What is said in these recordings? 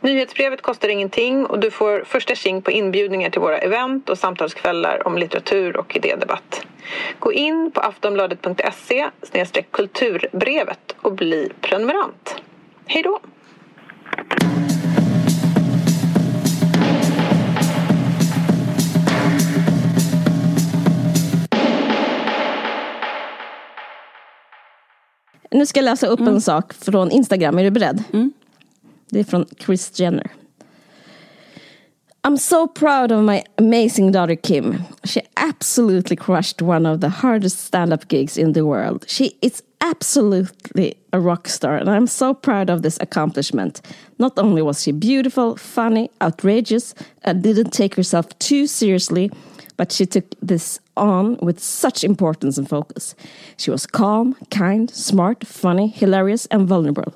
Nyhetsbrevet kostar ingenting och du får första tjing på inbjudningar till våra event och samtalskvällar om litteratur och idédebatt. Gå in på aftonbladet.se kulturbrevet och bli prenumerant. Hej då! Nu ska jag läsa upp mm. en sak från Instagram. Är du beredd? Mm. Det är från Chris Jenner. I'm so proud of my amazing daughter Kim. She absolutely crushed one of the hardest stand up gigs in the world. She is absolutely a rock star, and I'm so proud of this accomplishment. Not only was she beautiful, funny, outrageous, and didn't take herself too seriously, but she took this on with such importance and focus. She was calm, kind, smart, funny, hilarious, and vulnerable.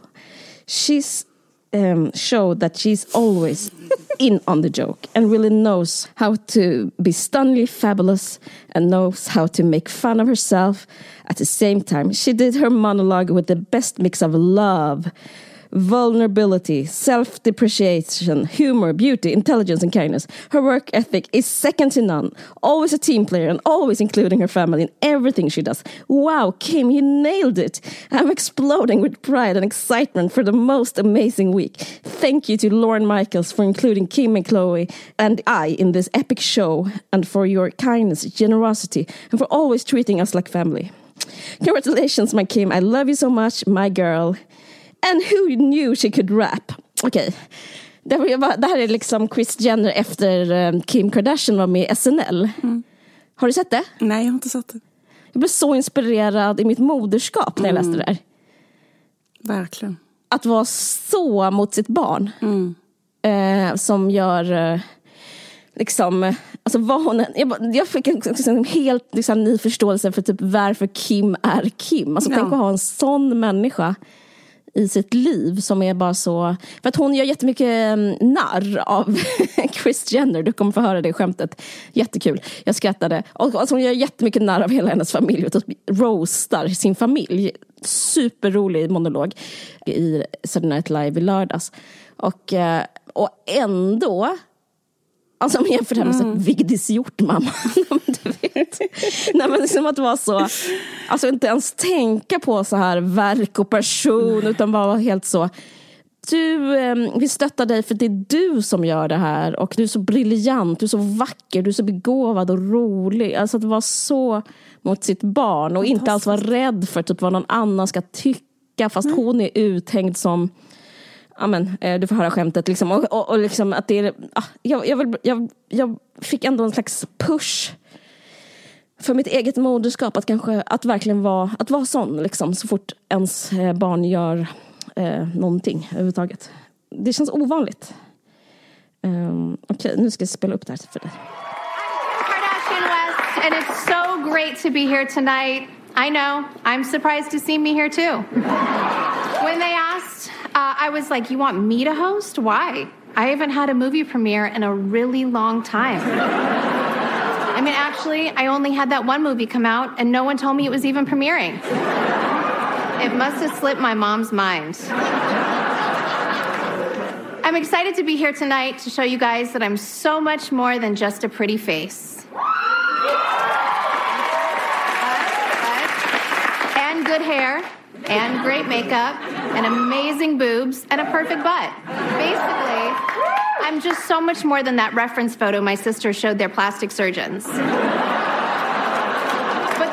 She's um, showed that she's always in on the joke and really knows how to be stunningly fabulous and knows how to make fun of herself at the same time. She did her monologue with the best mix of love vulnerability, self depreciation, humor, beauty, intelligence, and kindness. Her work ethic is second to none. Always a team player and always including her family in everything she does. Wow, Kim, you nailed it. I'm exploding with pride and excitement for the most amazing week. Thank you to Lauren Michaels for including Kim and Chloe and I in this epic show and for your kindness, generosity, and for always treating us like family. Congratulations, my Kim. I love you so much, my girl. And who knew she could rap? Okej. Okay. Det, det här är liksom Chris Jenner efter um, Kim Kardashian var med i SNL. Mm. Har du sett det? Nej, jag har inte sett det. Jag blev så inspirerad i mitt moderskap när jag läste det där. Verkligen. Att vara så mot sitt barn. Mm. Eh, som gör, eh, liksom, alltså vad hon, jag, jag fick en liksom, helt liksom, ny förståelse för typ varför Kim är Kim. Alltså ja. tänk att ha en sån människa i sitt liv som är bara så... För att hon gör jättemycket mm, narr av Chris Jenner. Du kommer få höra det skämtet. Jättekul. Jag skrattade. Och alltså hon gör jättemycket narr av hela hennes familj och typ roastar sin familj. Superrolig monolog i Saturday Night Live i lördags. Och, eh, och ändå Alltså om jag jämför det här med mm. Vigdis. Nej men liksom att vara så, alltså inte ens tänka på så här verk och person Nej. utan bara vara helt så. Du, eh, vi stöttar dig för det är du som gör det här och du är så briljant, du är så vacker, du är så begåvad och rolig. Alltså att vara så mot sitt barn och inte alls vara rädd för typ vad någon annan ska tycka fast mm. hon är uthängd som ja men, eh, du får höra skämtet liksom. Och, och, och liksom att det är, ah, jag, jag, vill, jag, jag fick ändå en slags push för mitt eget moderskap att kanske, att verkligen vara, att vara sån liksom så fort ens eh, barn gör eh, någonting överhuvudtaget. Det känns ovanligt. Um, Okej, okay, nu ska jag spela upp det här för dig. And it's so great to be here tonight. I know, I'm surprised to see me here too. When they asked Uh, I was like, You want me to host? Why? I haven't had a movie premiere in a really long time. I mean, actually, I only had that one movie come out, and no one told me it was even premiering. It must have slipped my mom's mind. I'm excited to be here tonight to show you guys that I'm so much more than just a pretty face. And good hair and great makeup and amazing boobs and a perfect butt. Basically, I'm just so much more than that reference photo my sister showed their plastic surgeons. But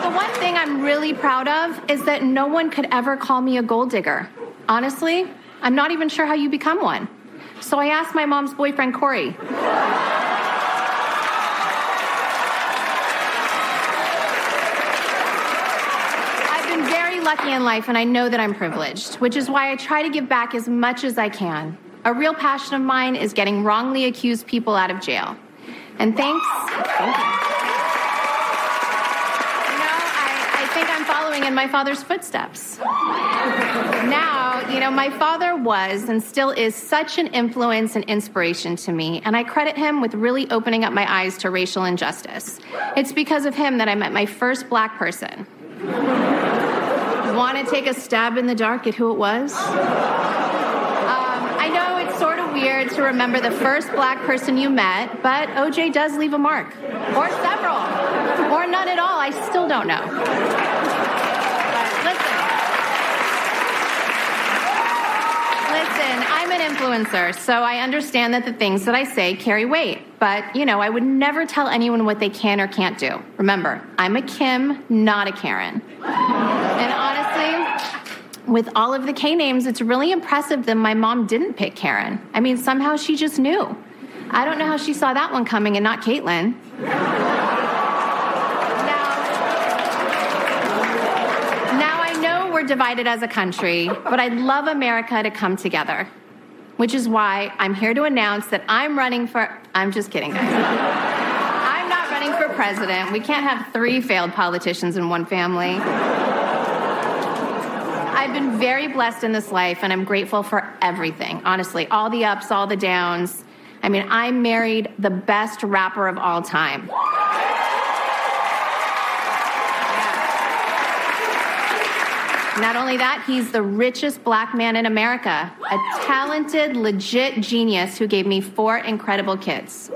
the one thing I'm really proud of is that no one could ever call me a gold digger. Honestly, I'm not even sure how you become one. So I asked my mom's boyfriend, Corey. Lucky in life and I know that I'm privileged, which is why I try to give back as much as I can. A real passion of mine is getting wrongly accused people out of jail. And thanks. Thank you. Know, I think I'm following in my father's footsteps. Now, you know, my father was and still is such an influence and inspiration to me, and I credit him with really opening up my eyes to racial injustice. It's because of him that I met my first black person. Want to take a stab in the dark at who it was? Um, I know it's sort of weird to remember the first black person you met, but OJ does leave a mark. Or several. Or none at all. I still don't know. Listen. I'm an influencer, so I understand that the things that I say carry weight. But, you know, I would never tell anyone what they can or can't do. Remember, I'm a Kim, not a Karen. And with all of the K names, it's really impressive that my mom didn't pick Karen. I mean, somehow she just knew. I don't know how she saw that one coming and not Caitlyn. Now, now I know we're divided as a country, but I'd love America to come together. Which is why I'm here to announce that I'm running for. I'm just kidding, guys. I'm not running for president. We can't have three failed politicians in one family. I've been very blessed in this life, and I'm grateful for everything. Honestly, all the ups, all the downs. I mean, I married the best rapper of all time. Not only that, he's the richest black man in America, a talented, legit genius who gave me four incredible kids.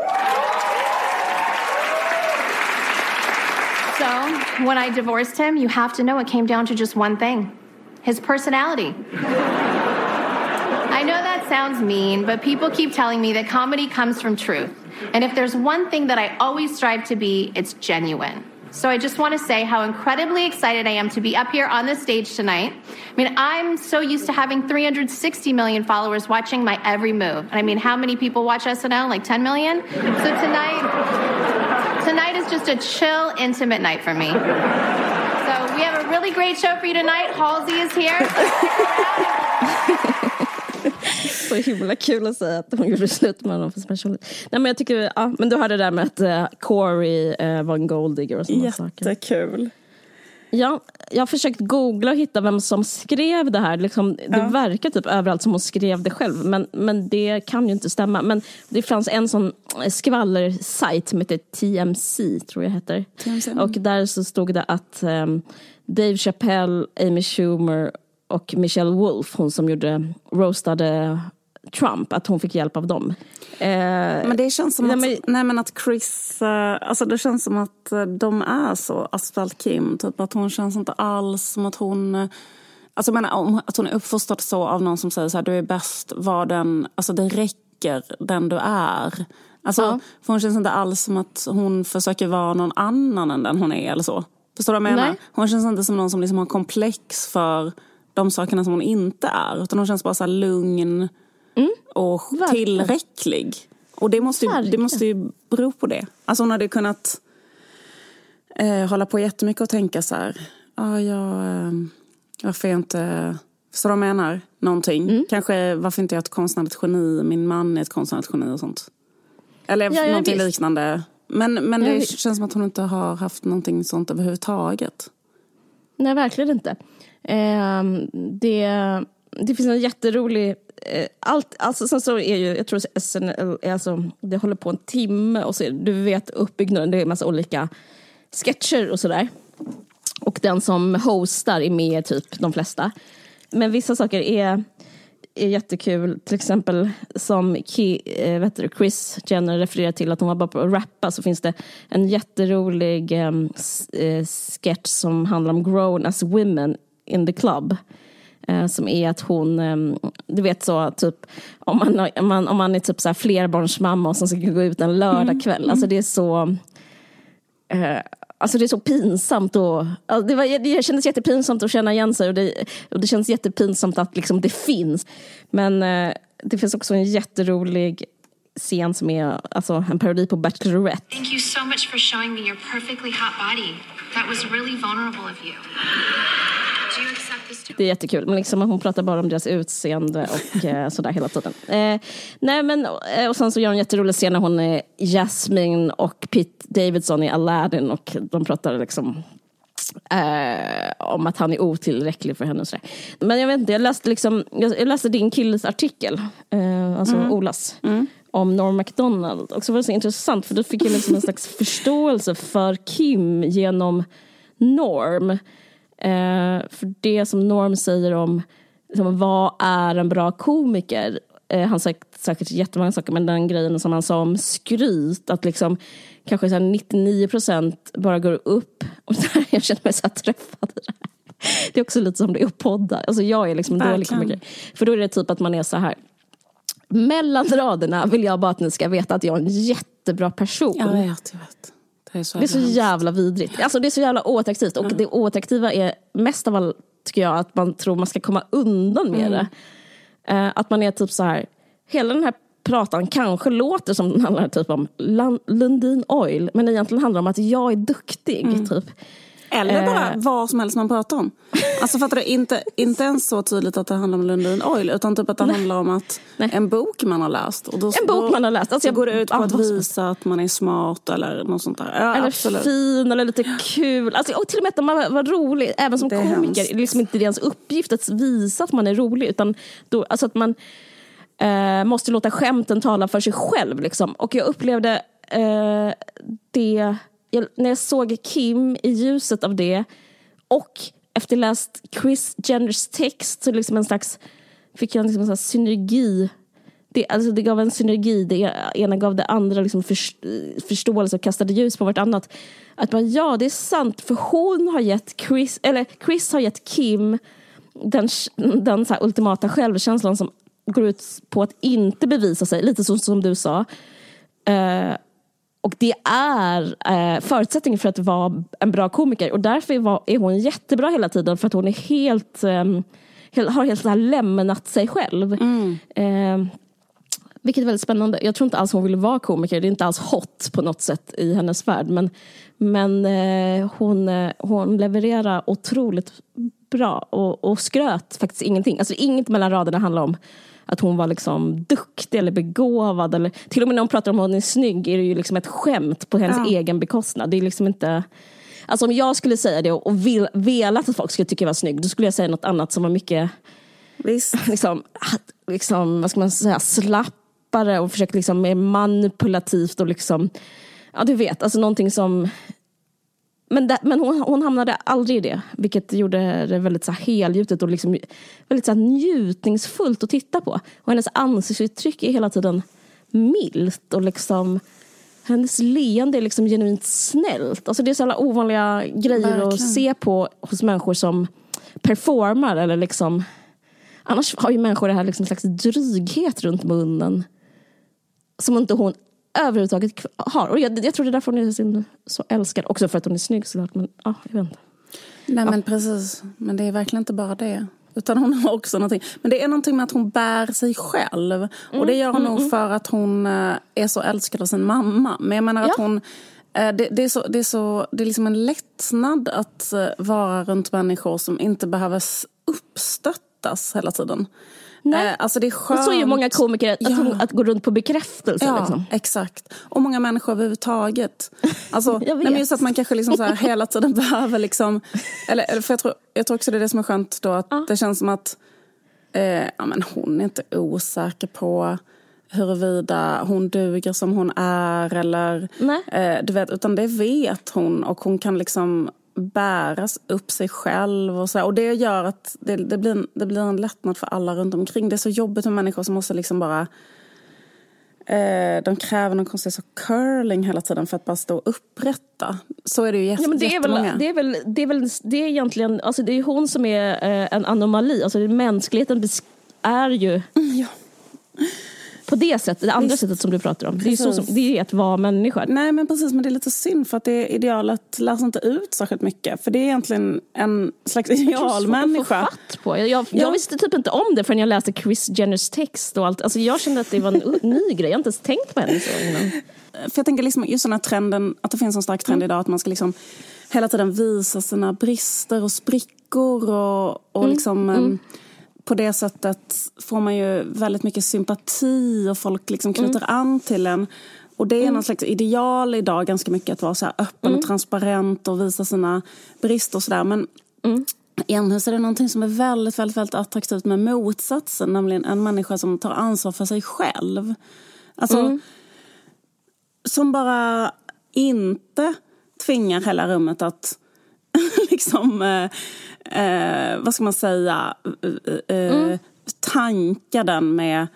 So, when I divorced him, you have to know it came down to just one thing his personality. I know that sounds mean, but people keep telling me that comedy comes from truth. And if there's one thing that I always strive to be, it's genuine. So I just want to say how incredibly excited I am to be up here on this stage tonight. I mean, I'm so used to having 360 million followers watching my every move. And I mean, how many people watch SNL? Like 10 million? So tonight, tonight is just a chill, intimate night for me. Really great show for you tonight. Halsey is here. Så himla kul att säga att hon gjorde slut med honom för special. Nej men jag tycker, ja men du hörde det där med att uh, Corey uh, var en golddigger och sådana saker. Jättekul. Ja, jag har försökt googla och hitta vem som skrev det här. Liksom, det Ja. verkar typ överallt som hon skrev det själv, men, men det kan ju inte stämma. Men det fanns en sån skvallersajt som heter TMC, tror jag heter. TMC. Och där så stod det att ehm, Dave Chappelle, Amy Schumer och Michelle Wolf, hon som gjorde roastade Trump, att hon fick hjälp av dem. Eh, Men det känns som Nej, att, men- nej, men att Chris, eh, alltså det känns som att eh, de är så, Asphalt Kim, typ att hon känns inte alls som att hon, eh, alltså jag menar att hon är uppfostrad så av någon som säger så här, du är bäst, var den, alltså det räcker den du är. Alltså, Ja. för hon känns inte alls som att hon försöker vara någon annan än den hon är eller så. Förstår du vad jag menar? Nej. Hon känns inte som någon som liksom har komplex för de sakerna som hon inte är. Utan hon känns bara så lugn och Mm. Verkligen. tillräcklig. Och det måste, ju, det måste ju bero på det. Alltså hon hade kunnat eh, hålla på jättemycket och tänka så här. Ja, jag, eh, varför är jag inte... Förstår du vad jag menar? Någonting. Mm. Kanske varför inte jag är ett konstnärligt geni. Min man är ett konstnärligt geni och sånt. Eller Ja, ja, liknande. Men, men det känns som att hon inte har haft någonting sånt överhuvudtaget. Nej, verkligen inte. Ehm, det, det finns en jätterolig... Eh, allt, alltså, sen så är ju, jag tror SNL, är alltså, det håller på en timme och så du vet uppbyggnaden, det är en massa olika sketcher och sådär. Och den som hostar är med typ de flesta. Men vissa saker är, är jättekul, till exempel som Ki, eh, vet du, Chris Jenner refererar till att hon var bara på att rappa så finns det en jätterolig um, sketch som handlar om grown as women in the club. Eh, som är att hon, ehm, du vet så typ om man, om man, om man är typ så här flerbarnsmamma och som ska gå ut en lördagkväll. Alltså det är så Eh, alltså det är så pinsamt och alltså det, var, det kändes jättepinsamt att känna igen sig och det, och det känns jättepinsamt att liksom det finns. Men eh, det finns också en jätterolig scen som är alltså, en parodi på Bachelorette. Thank you so much for showing me your perfectly hot body. That was really vulnerable of you. Det är jättekul, men liksom, hon pratar bara om deras utseende och eh, sådär hela tiden. Eh, nej men, eh, och sen så gör hon en jätterolig scen när hon är Jasmine och Pete Davidson i Aladdin och de pratar liksom eh, om att han är otillräcklig för henne. Och sådär. Men jag vet inte, jag läste, liksom, jag läste din killes artikel, eh, alltså Mm. Olas, om Norm MacDonald. Och så var det så intressant för då fick jag liksom en slags förståelse för Kim genom Norm. Eh, för det som Norm säger om liksom, vad är en bra komiker. Eh, han sagt säkert jättemånga saker, men den grejen som han sa om skryt, att liksom kanske så här 99 procent bara går upp. Och där, jag känner mig så träffad i det här. Det är också lite som det är att podda. Alltså jag är liksom en dålig komiker. För då är det typ att man är så här. Mellan raderna vill jag bara att ni ska veta att jag är en jättebra person. Jag vet, jag vet. Det är så, Det är så jävla vidrigt. Alltså det är så jävla oattraktivt. Och det oattraktiva är mest av allt, tycker jag, att man tror man ska komma undan med det. Eh, att man är typ så här, hela den här pratan kanske låter som den handlar typ om Lundin Oil, men egentligen handlar det om att jag är duktig. Typ. Eller bara Eh. vad som helst man pratar om. Alltså fattar du? Inte, inte ens så tydligt att det handlar om Lundin Oil utan typ att det handlar om att Nej. en bok man har läst. Och då, En bok man har läst. Alltså så jag- går det ut på ja, att vad som- visa att man är smart eller något sånt där. Ja, Eller absolut. fin eller lite kul. Alltså, och till och med att man var, rolig, även som Det komiker. hemskt. Det är liksom inte ens uppgift att visa att man är rolig. Utan då, alltså att man eh, måste låta skämten tala för sig själv. Liksom. Och jag upplevde eh, det, jag, när jag såg Kim i ljuset av det och efter läst Chris Jenners text så liksom en slags, fick jag liksom en slags synergi det, alltså det gav en synergi, det ena gav det andra liksom för, förståelse och kastade ljus på vartannat. Att bara, ja, det är sant, för hon har gett Chris, eller Chris har gett Kim den, den så här ultimata självkänslan som går ut på att inte bevisa sig, lite så som du sa. Uh, och det är eh, förutsättningen för att vara en bra komiker. Och därför var, är hon jättebra hela tiden, för att hon är helt, hel- har helt så här lämnat sig själv. Eh, vilket är väldigt spännande. Jag tror inte alls hon vill vara komiker. Det är inte alls hot på något sätt i hennes värld. Men, men eh, hon, eh, hon levererar otroligt bra och, och skröt faktiskt ingenting. Alltså inget mellan raderna handlar om att hon var liksom duktig eller begåvad. Eller, till och med när hon pratar om att hon är snygg är det ju liksom ett skämt på hennes Ja. egen bekostnad. Det är liksom inte... Alltså om jag skulle säga det och velat att folk skulle tycka jag var snygg, då skulle jag säga något annat som var mycket Visst. liksom, liksom, vad ska man säga, slappare och försökt liksom mer manipulativt och liksom, ja du vet, alltså någonting som men, det, men hon, hon hamnade aldrig i det, vilket gjorde det väldigt så här helgjutet och liksom, väldigt så här njutningsfullt att titta på. Och hennes ansiktsuttryck är hela tiden milt och liksom hennes leende är liksom genuint snällt. Alltså det är så alla ovanliga grejer att Verkligen. se på hos människor som performar eller liksom Annars har ju människor det här liksom slags dryghet runt munnen. Som inte hon överhuvudtaget har. Och jag, jag tror det är därför hon är så, älskad. Också för att hon är snygg såklart. Men ja, jag vet inte. Nej men precis. Men det är verkligen inte bara det. Utan hon har också någonting. Men det är någonting med att hon bär sig själv. Och det gör hon nog för att hon eh, är så älskad av sin mamma. Men jag menar att Ja. hon... eh, Det, det, är så, det, är så, det är liksom en lättnad att eh, vara runt människor som inte behöver uppstöttas hela tiden. Nej. Eh, Alltså det är skönt. Så är ju många komiker, att, Ja. att gå runt på bekräftelse. Ja, Liksom. exakt. Och många människor överhuvudtaget. Alltså, Jag nej, men just att man kanske liksom så här hela tiden behöver liksom... Eller, eller för jag, tror, jag tror också det är det som är skönt då, att det känns som att eh, ja, men hon är inte osäker på huruvida hon duger som hon är eller... Eh, du vet, utan det vet hon och hon kan liksom bära upp sig själv och så här. Och det gör att det, det, blir en, det blir en lättnad för alla runt omkring. Det är så jobbigt med människor som måste liksom bara Eh, de kräver någon konstig så curling hela tiden för att bara stå upprätta. Så är det ju jätte, Ja, men det, är jättemånga. väl, det, är väl, det är väl det är egentligen, alltså det är hon som är eh, en anomali. Alltså mänskligheten är ju Ja. På det sättet, det andra Visst. sättet som du pratar om. Det är, så som, det är att vara människa. Nej men precis, men det är lite synd för att det idealet lärs inte ut särskilt mycket. För det är egentligen en slags idealmänniska. på. Jag, jag, Ja. jag visste typ inte om det förrän jag läste Chris Jenners text och allt. Alltså jag kände att det var en ny grej. Jag har inte ens tänkt på henne så innan. För jag tänker liksom just den här trenden, att det finns en stark trend Mm. idag att man ska liksom hela tiden visa sina brister och sprickor och, Mm. och liksom em, på det sättet får man ju väldigt mycket sympati och folk liksom knyter Mm. an till en. Och det är någon slags ideal idag ganska mycket att vara så här öppen Mm. och transparent och visa sina brister och sådär. Men Mm. Så är det någonting som är väldigt, väldigt, väldigt attraktivt med motsatsen, nämligen en människa som tar ansvar för sig själv. Alltså, mm. som bara inte tvingar hela rummet att liksom, eh, eh, vad ska man säga, eh, eh mm. tanka den med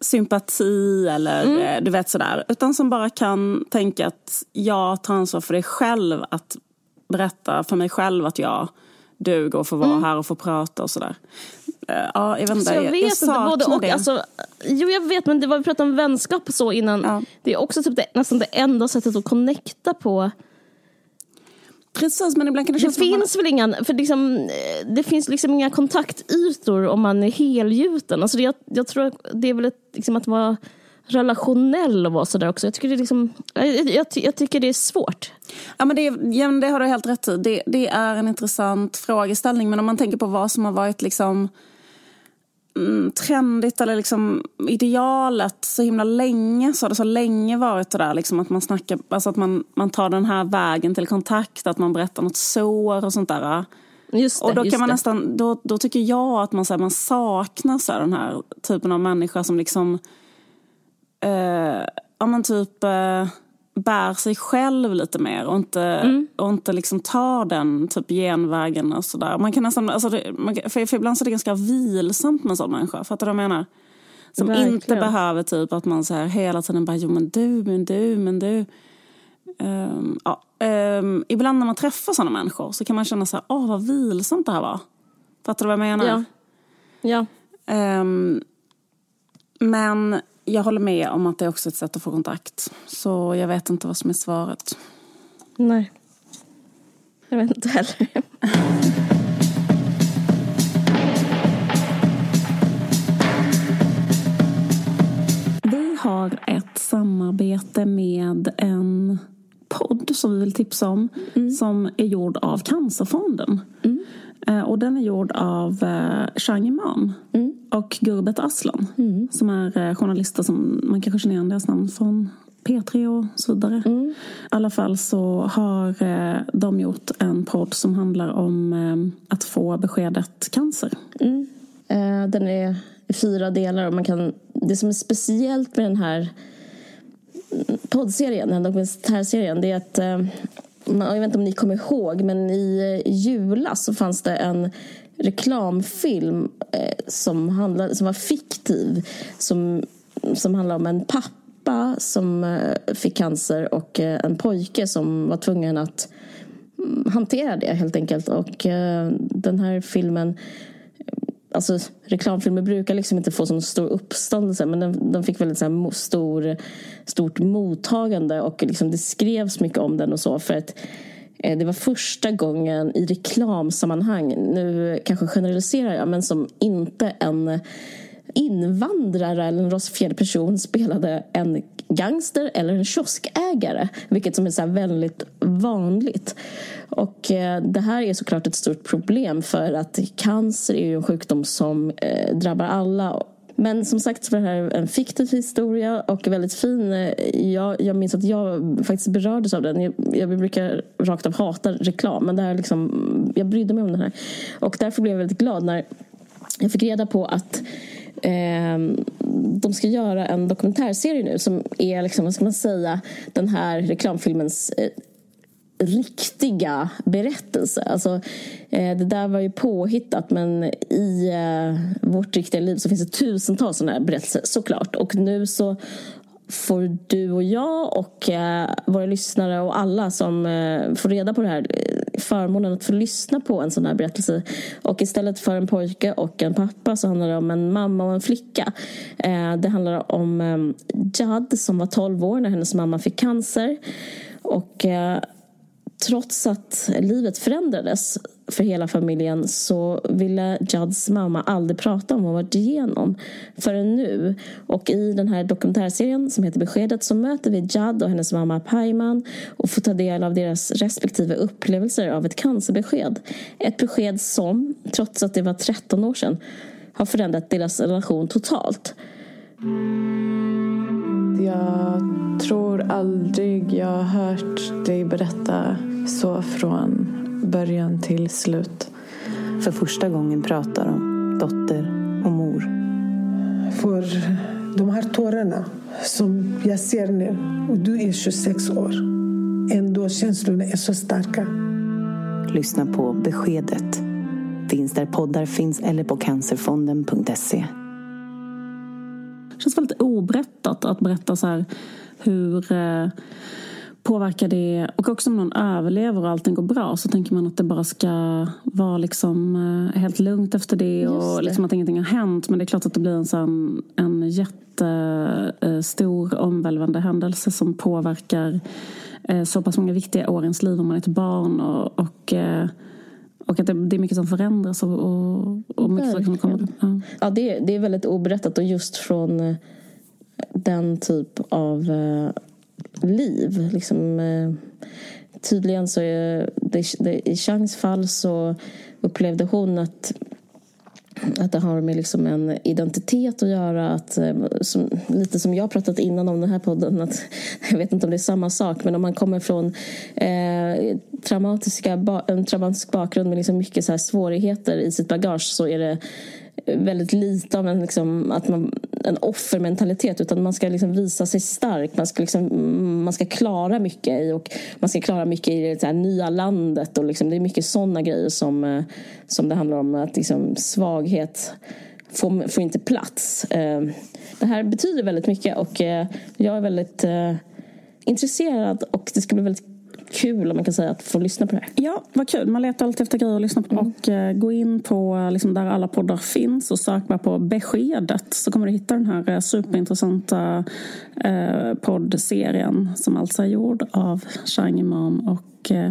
sympati eller mm. Eh, du vet sådär. Utan som bara kan tänka att jag tar ansvar för dig själv att berätta för mig själv att jag duger och får vara mm. här och få prata och sådär. Uh, ja, jag vet inte. jag, vet jag saknar både och, det. Alltså, jo, jag vet, men det var, vi pratade om vänskap och så innan. Ja. Det är också typ det, nästan det enda sättet att connecta på. Precis, men ibland kan det Det finns man... väl inga, för liksom, eh, det finns liksom inga kontaktytor om man är helgjuten. Alltså det, jag, jag tror det är väl ett, liksom att vara relationell och vara sådär också. Jag tycker, det är liksom, jag, jag, jag, tycker det är svårt. Ja, men det, ja, det har du helt rätt i. Det, det, är en intressant frågeställning. Men om man tänker på vad som har varit liksom, mm, trendigt eller liksom idealet så himla länge så har det så länge varit det där liksom att man snackar, alltså att man, man tar den här vägen till kontakt, att man berättar något sår och sånt där. Det, och då kan man nästan, då, då tycker jag att man, så här, man saknar så här, den här typen av människa som liksom eh, ja, men typ eh, bär sig själv lite mer och inte, mm. och inte liksom tar den typ genvägen och sådär. Man kan nästan, alltså det, man, för, för ibland så är det ganska vilsamt med en sån människa. Fattar du vad jag menar? Som Verkligen. inte behöver typ att man så här hela tiden bara, jo men du, men du, men du. Um, ja, um, ibland när man träffar sådana människor så kan man känna så här, åh vad vilsamt det här var. Fattar du vad jag menar? Ja. ja. Um, men jag håller med om att det är också ett sätt att få kontakt. Så jag vet inte vad som är svaret. Nej. Jag vet inte heller. Vi har ett samarbete med en podd som vi vill tipsa om. Mm. Som är gjord av Cancerfonden. Mm. Eh, och den är gjord av eh, Shang Imam mm. och Gurbet Aslan. Mm. Som är eh, journalister som man kanske känner igen deras namn från P3 och så vidare. Mm. I alla fall så har de gjort en podd som handlar om att få beskedet cancer. Mm. Den är i fyra delar och man kan, det som är speciellt med den här poddserien, den här dokumentärserien, det är att jag vet inte om ni kommer ihåg, men i julas så fanns det en reklamfilm eh, som, handlade, som var fiktiv. Som, som handlade om en pappa som eh, fick cancer och eh, en pojke som var tvungen att mm, hantera det helt enkelt. Och den här filmen Alltså, reklamfilmer brukar liksom inte få så stor uppståndelse men den, den fick väldigt så här, stor, stort mottagande och liksom det skrevs mycket om den och så för att eh, det var första gången i reklamsammanhang, nu kanske generaliserar jag, men som inte en invandrare eller en rasifierad person spelade en gangster eller en kioskägare. Vilket som är så väldigt vanligt. Och eh, det här är såklart ett stort problem för att cancer är en sjukdom som eh, drabbar alla men som sagt så var det här en fiktiv historia och väldigt fin. Jag, jag minns att jag faktiskt berördes av den. Jag, jag brukar rakt av hata reklam men det här liksom, jag brydde mig om den här. Och därför blev jag väldigt glad när jag fick reda på att eh, de ska göra en dokumentärserie nu som är, liksom, vad ska man säga, den här reklamfilmens eh, riktiga berättelse. Alltså, eh, det där var ju påhittat men i eh, vårt riktiga liv så finns det tusentals sådana här berättelser såklart. Och nu så får du och jag och eh, våra lyssnare och alla som får reda på det här förmånen att få lyssna på en sån här berättelse. Och istället för en pojke och en pappa så handlar det om en mamma och en flicka. Det handlar om Jad som var 12 år när hennes mamma fick cancer. Och trots att livet förändrades för hela familjen så ville Juds mamma aldrig prata om vad hon varit igenom förrän nu. Och i den här dokumentärserien som heter Beskedet så möter vi Judd och hennes mamma Paiman och får ta del av deras respektive upplevelser av ett cancerbesked. Ett besked som, trots att det var 13 år sedan, har förändrat deras relation totalt. Jag tror aldrig jag har hört dig berätta så från början till slut. för första gången pratar om dotter och mor. För de här tårarna som jag ser nu, och du är 26 år. Ändå känslorna är så starka. Lyssna på Beskedet. Finns där poddar finns eller på cancerfonden.se. Känns väldigt oberättat att berätta så här hur eh, påverkar det och också om någon överlever och allting går bra så tänker man att det bara ska vara liksom eh, helt lugnt efter det och det. liksom att ingenting har hänt men det är klart att det blir en, sån, en jättestor omvälvande händelse som påverkar eh, så pass många viktiga år i ens liv om man är ett barn och, och eh, och att det, det är mycket som förändras och, och, och mycket saker som kommer. Ja. Ja, det, det är väldigt oberättat och just från eh, den typ av eh, liv. Liksom, eh, tydligen så är det, det, i Changs fall så upplevde hon att att det har med liksom en identitet att göra. Att, eh, som, lite som jag pratat innan om den här podden. Att, jag vet inte om det är samma sak. Men om man kommer från eh, traumatiska, en traumatisk bakgrund med liksom mycket så här svårigheter i sitt bagage så är det väldigt lite av en, liksom, att man, en offermentalitet utan man ska liksom visa sig stark. Man ska, liksom, mm, man ska klara mycket i och man ska klara mycket i det här nya landet. Och liksom, det är mycket sådana grejer som, eh, som det handlar om. Att liksom, svaghet får, får inte plats. Eh, det här betyder väldigt mycket och eh, jag är väldigt intresserad och det ska bli väldigt kul om man kan säga att få lyssna på det. Ja, vad kul. Man letar alltid efter grejer att lyssna på. Och eh, gå in på liksom, där alla poddar finns och sök bara på Beskedet så kommer du hitta den här eh, superintressanta eh, poddserien som alltså är gjord av Shang Imam och eh,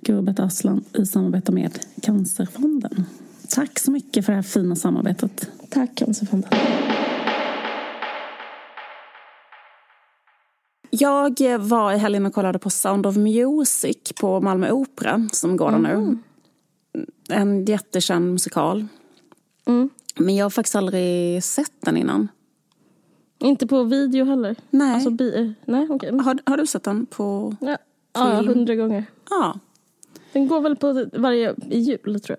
Gurbet Aslan i samarbete med Cancerfonden. Tack så mycket för det här fina samarbetet. Tack Cancerfonden. Jag var i helgen och kollade på Sound of Music på Malmö Opera som går där nu. En jättekänd musikal. Men jag har faktiskt aldrig sett den innan. Inte på video heller? Nej. Alltså, bi- nej okej. Har, har du sett den på... Ja, ja, Film. hundra gånger. Ja. Den går väl på varje i jul tror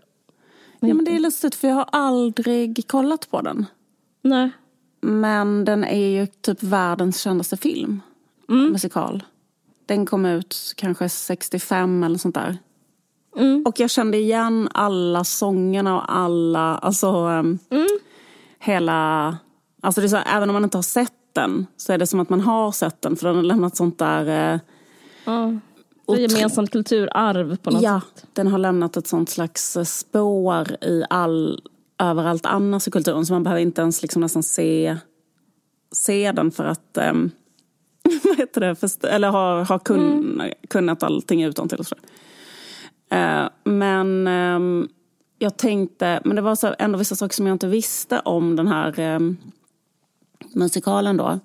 jag. ja, men det är lustigt för jag har aldrig kollat på den. Nej. Men den är ju typ världens kändaste film. Musikal. Den kom ut kanske 65 eller sånt där. Och jag kände igen alla sångerna och alla, alltså ehm, hela, alltså det är så, även om man inte har sett den så är det som att man har sett den för den har lämnat sånt där Ja. Det är gemensamt kulturarv på något Ja, sätt. den har lämnat ett sånt slags eh, spår i all, överallt annars i kulturen så man behöver inte ens liksom nästan se, se den för att um, vad heter det, Först- eller ha, ha kun, kunnat allting utan till och så. Eh, men ehm, jag tänkte, men det var så ändå vissa saker som jag inte visste om den här um, musikalen då.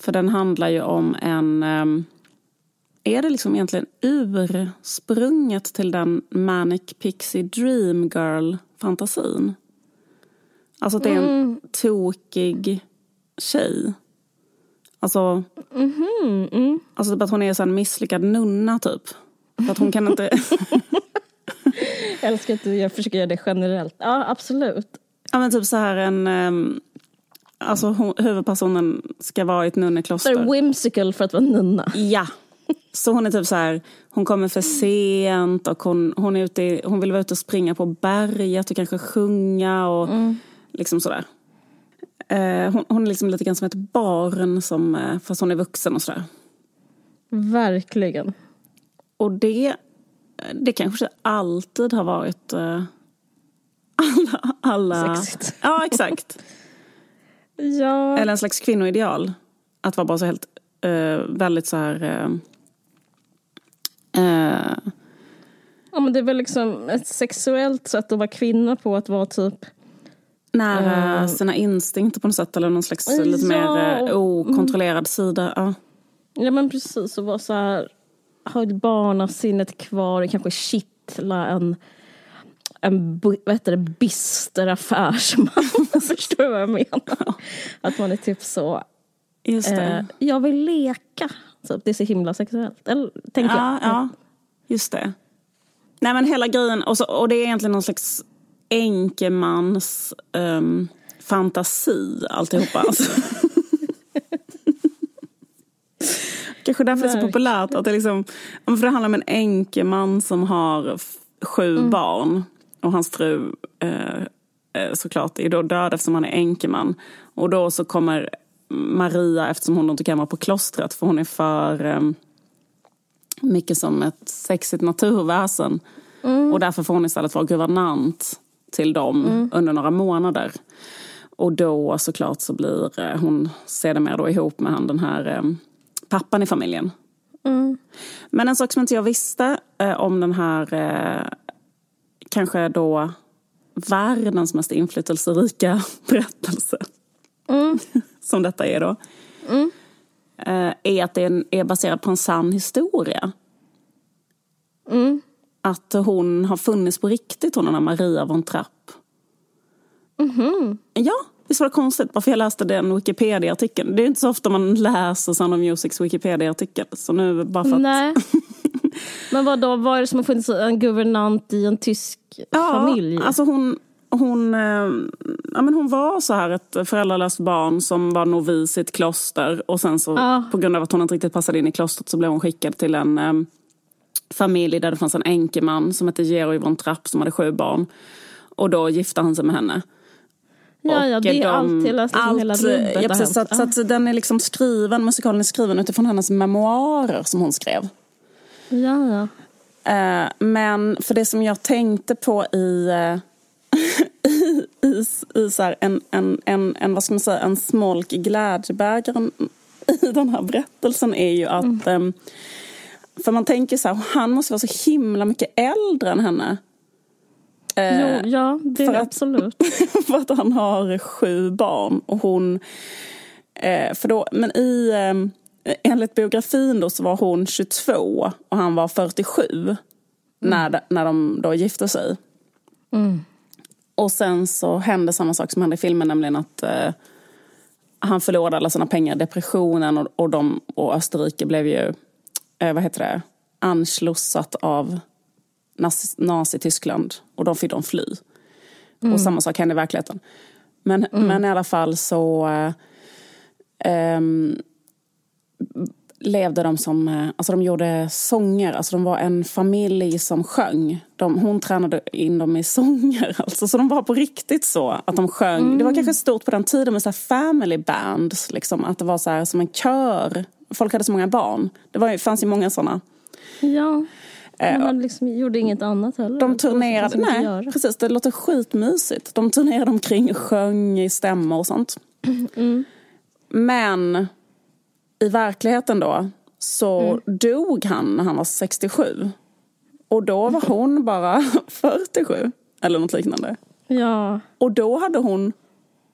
För den handlar ju om en... ehm, är det liksom egentligen ursprunget till den Manic Pixie Dream Girl-fantasin? Alltså att det är en tokig tjej. Alltså, alltså typ att hon är så en misslyckad nunna typ. För att hon kan inte... Jag älskar att jag försöker göra det generellt. Ja, absolut. ja men typ så här en... ehm, alltså hon, huvudpersonen ska vara i ett Så nunnekloster. är det whimsical för att vara nunna. Ja. Så hon är typ så här, hon kommer för sent och hon, hon, är ute hon vill vara ute och springa på berget och kanske sjunga och liksom sådär. Eh, hon, hon är liksom lite grann som ett barn som, eh, fast hon är vuxen och sådär. Verkligen. Och det, det kanske alltid har varit eh, alla... alla Sexigt. Ja, exakt. Ja. Eller en slags kvinnoideal. Att vara bara så helt, väldigt så här... Eh, ja, men det är väl liksom ett sexuellt sätt att vara kvinna på att vara typ nära Eh. sina instinkter på något sätt. Eller någon slags Ja, lite mer eh, och- okontrollerad sida. Ja. Ja men precis, och vara så här, ha barnasinnet kvar och kanske kittla en, en vad heter det, bister affärsman. Förstår du vad jag menar? Att man är typ så, Just det. eh, jag vill leka. Så det är så himla sexuellt. Eller, tänker ja, jag. ja, just det. Nej men hela grejen, och, så, och det är egentligen någon slags enkemans um, fantasi alltihopa. Alltså. Kanske därför det är så populärt. Att det, liksom, för det handlar om en enkeman som har sju Mm. barn. Och hans fru eh, eh, såklart är då död eftersom han är enkeman. Och då så kommer Maria, eftersom hon inte kan vara på klostret för hon är för eh, mycket som ett sexigt naturväsen. Och därför får hon istället vara guvernant till dem under några månader. Och då såklart så blir eh, hon sedermera då ihop med han den här eh, pappan i familjen. Men en sak som inte jag visste eh, om den här kanske då världens mest inflytelserika berättelse som detta är då. Eh, är att den är baserad på en sann historia. Att hon har funnits på riktigt, hon den Maria von Trapp. Ja, visst var det konstigt? Varför jag läste den Wikipedia-artikeln. Det är inte så ofta man läser Sound of Musics Wikipedia-artikel. Så nu bara för att... Nej. Men vad då var det som har funnits en guvernant i en tysk familj? Alltså hon, hon, eh, ja, men hon var så här ett föräldralöst barn som var novis i ett kloster. Och sen så Ja. på grund av att hon inte riktigt passade in i klostret så blev hon skickad till en eh, familj där det fanns en enkeman som hette Georg von Trapp som hade sju barn. Och då gifte han sig med henne. ja, ja, det är de- allt, hela, liksom, hela rubbet ja, precis, så, att, så att den är liksom skriven, musikalen är skriven utifrån hennes memoarer som hon skrev. Ja, ja. Eh, men för det som jag tänkte på i, eh, i, i, i så en, en, en, en, vad ska man säga, en smolk i glädjebägaren i den här berättelsen är ju att Mm. eh, för man tänker så här, han måste vara så himla mycket äldre än henne. Eh, Jo, ja, det är att- absolut. för att han har sju barn och hon... Eh, för då, men i, eh, enligt biografin då så var hon 22 och han var 47 när, de- när de då gifte sig. Och sen så hände samma sak som hände i filmen, nämligen att eh, han förlorade alla sina pengar i depressionen och, och, de, och Österrike blev ju, eh, vad heter det, anslussat av Nazi- Nazityskland och då fick de fly. Och samma sak hände i verkligheten. Men, men i alla fall så eh, levde de som, eh, alltså de gjorde sånger, alltså de var en familj som sjöng. De, hon tränade in dem i sånger, alltså, så de var på riktigt så att de sjöng. Det var kanske stort på den tiden med så family bands, liksom, att det var så här, som en kör. Folk hade så många barn. Det var, fanns ju många sådana. Ja. Man liksom gjorde inget annat heller. Eh, De turnerade, att nej precis, det låter skitmysigt. De turnerade omkring och sjöng i stämmor och sånt. Mm. Men i verkligheten då så Mm. dog han när han var 67. Och då var hon bara 47 eller något liknande. Ja. Och då hade hon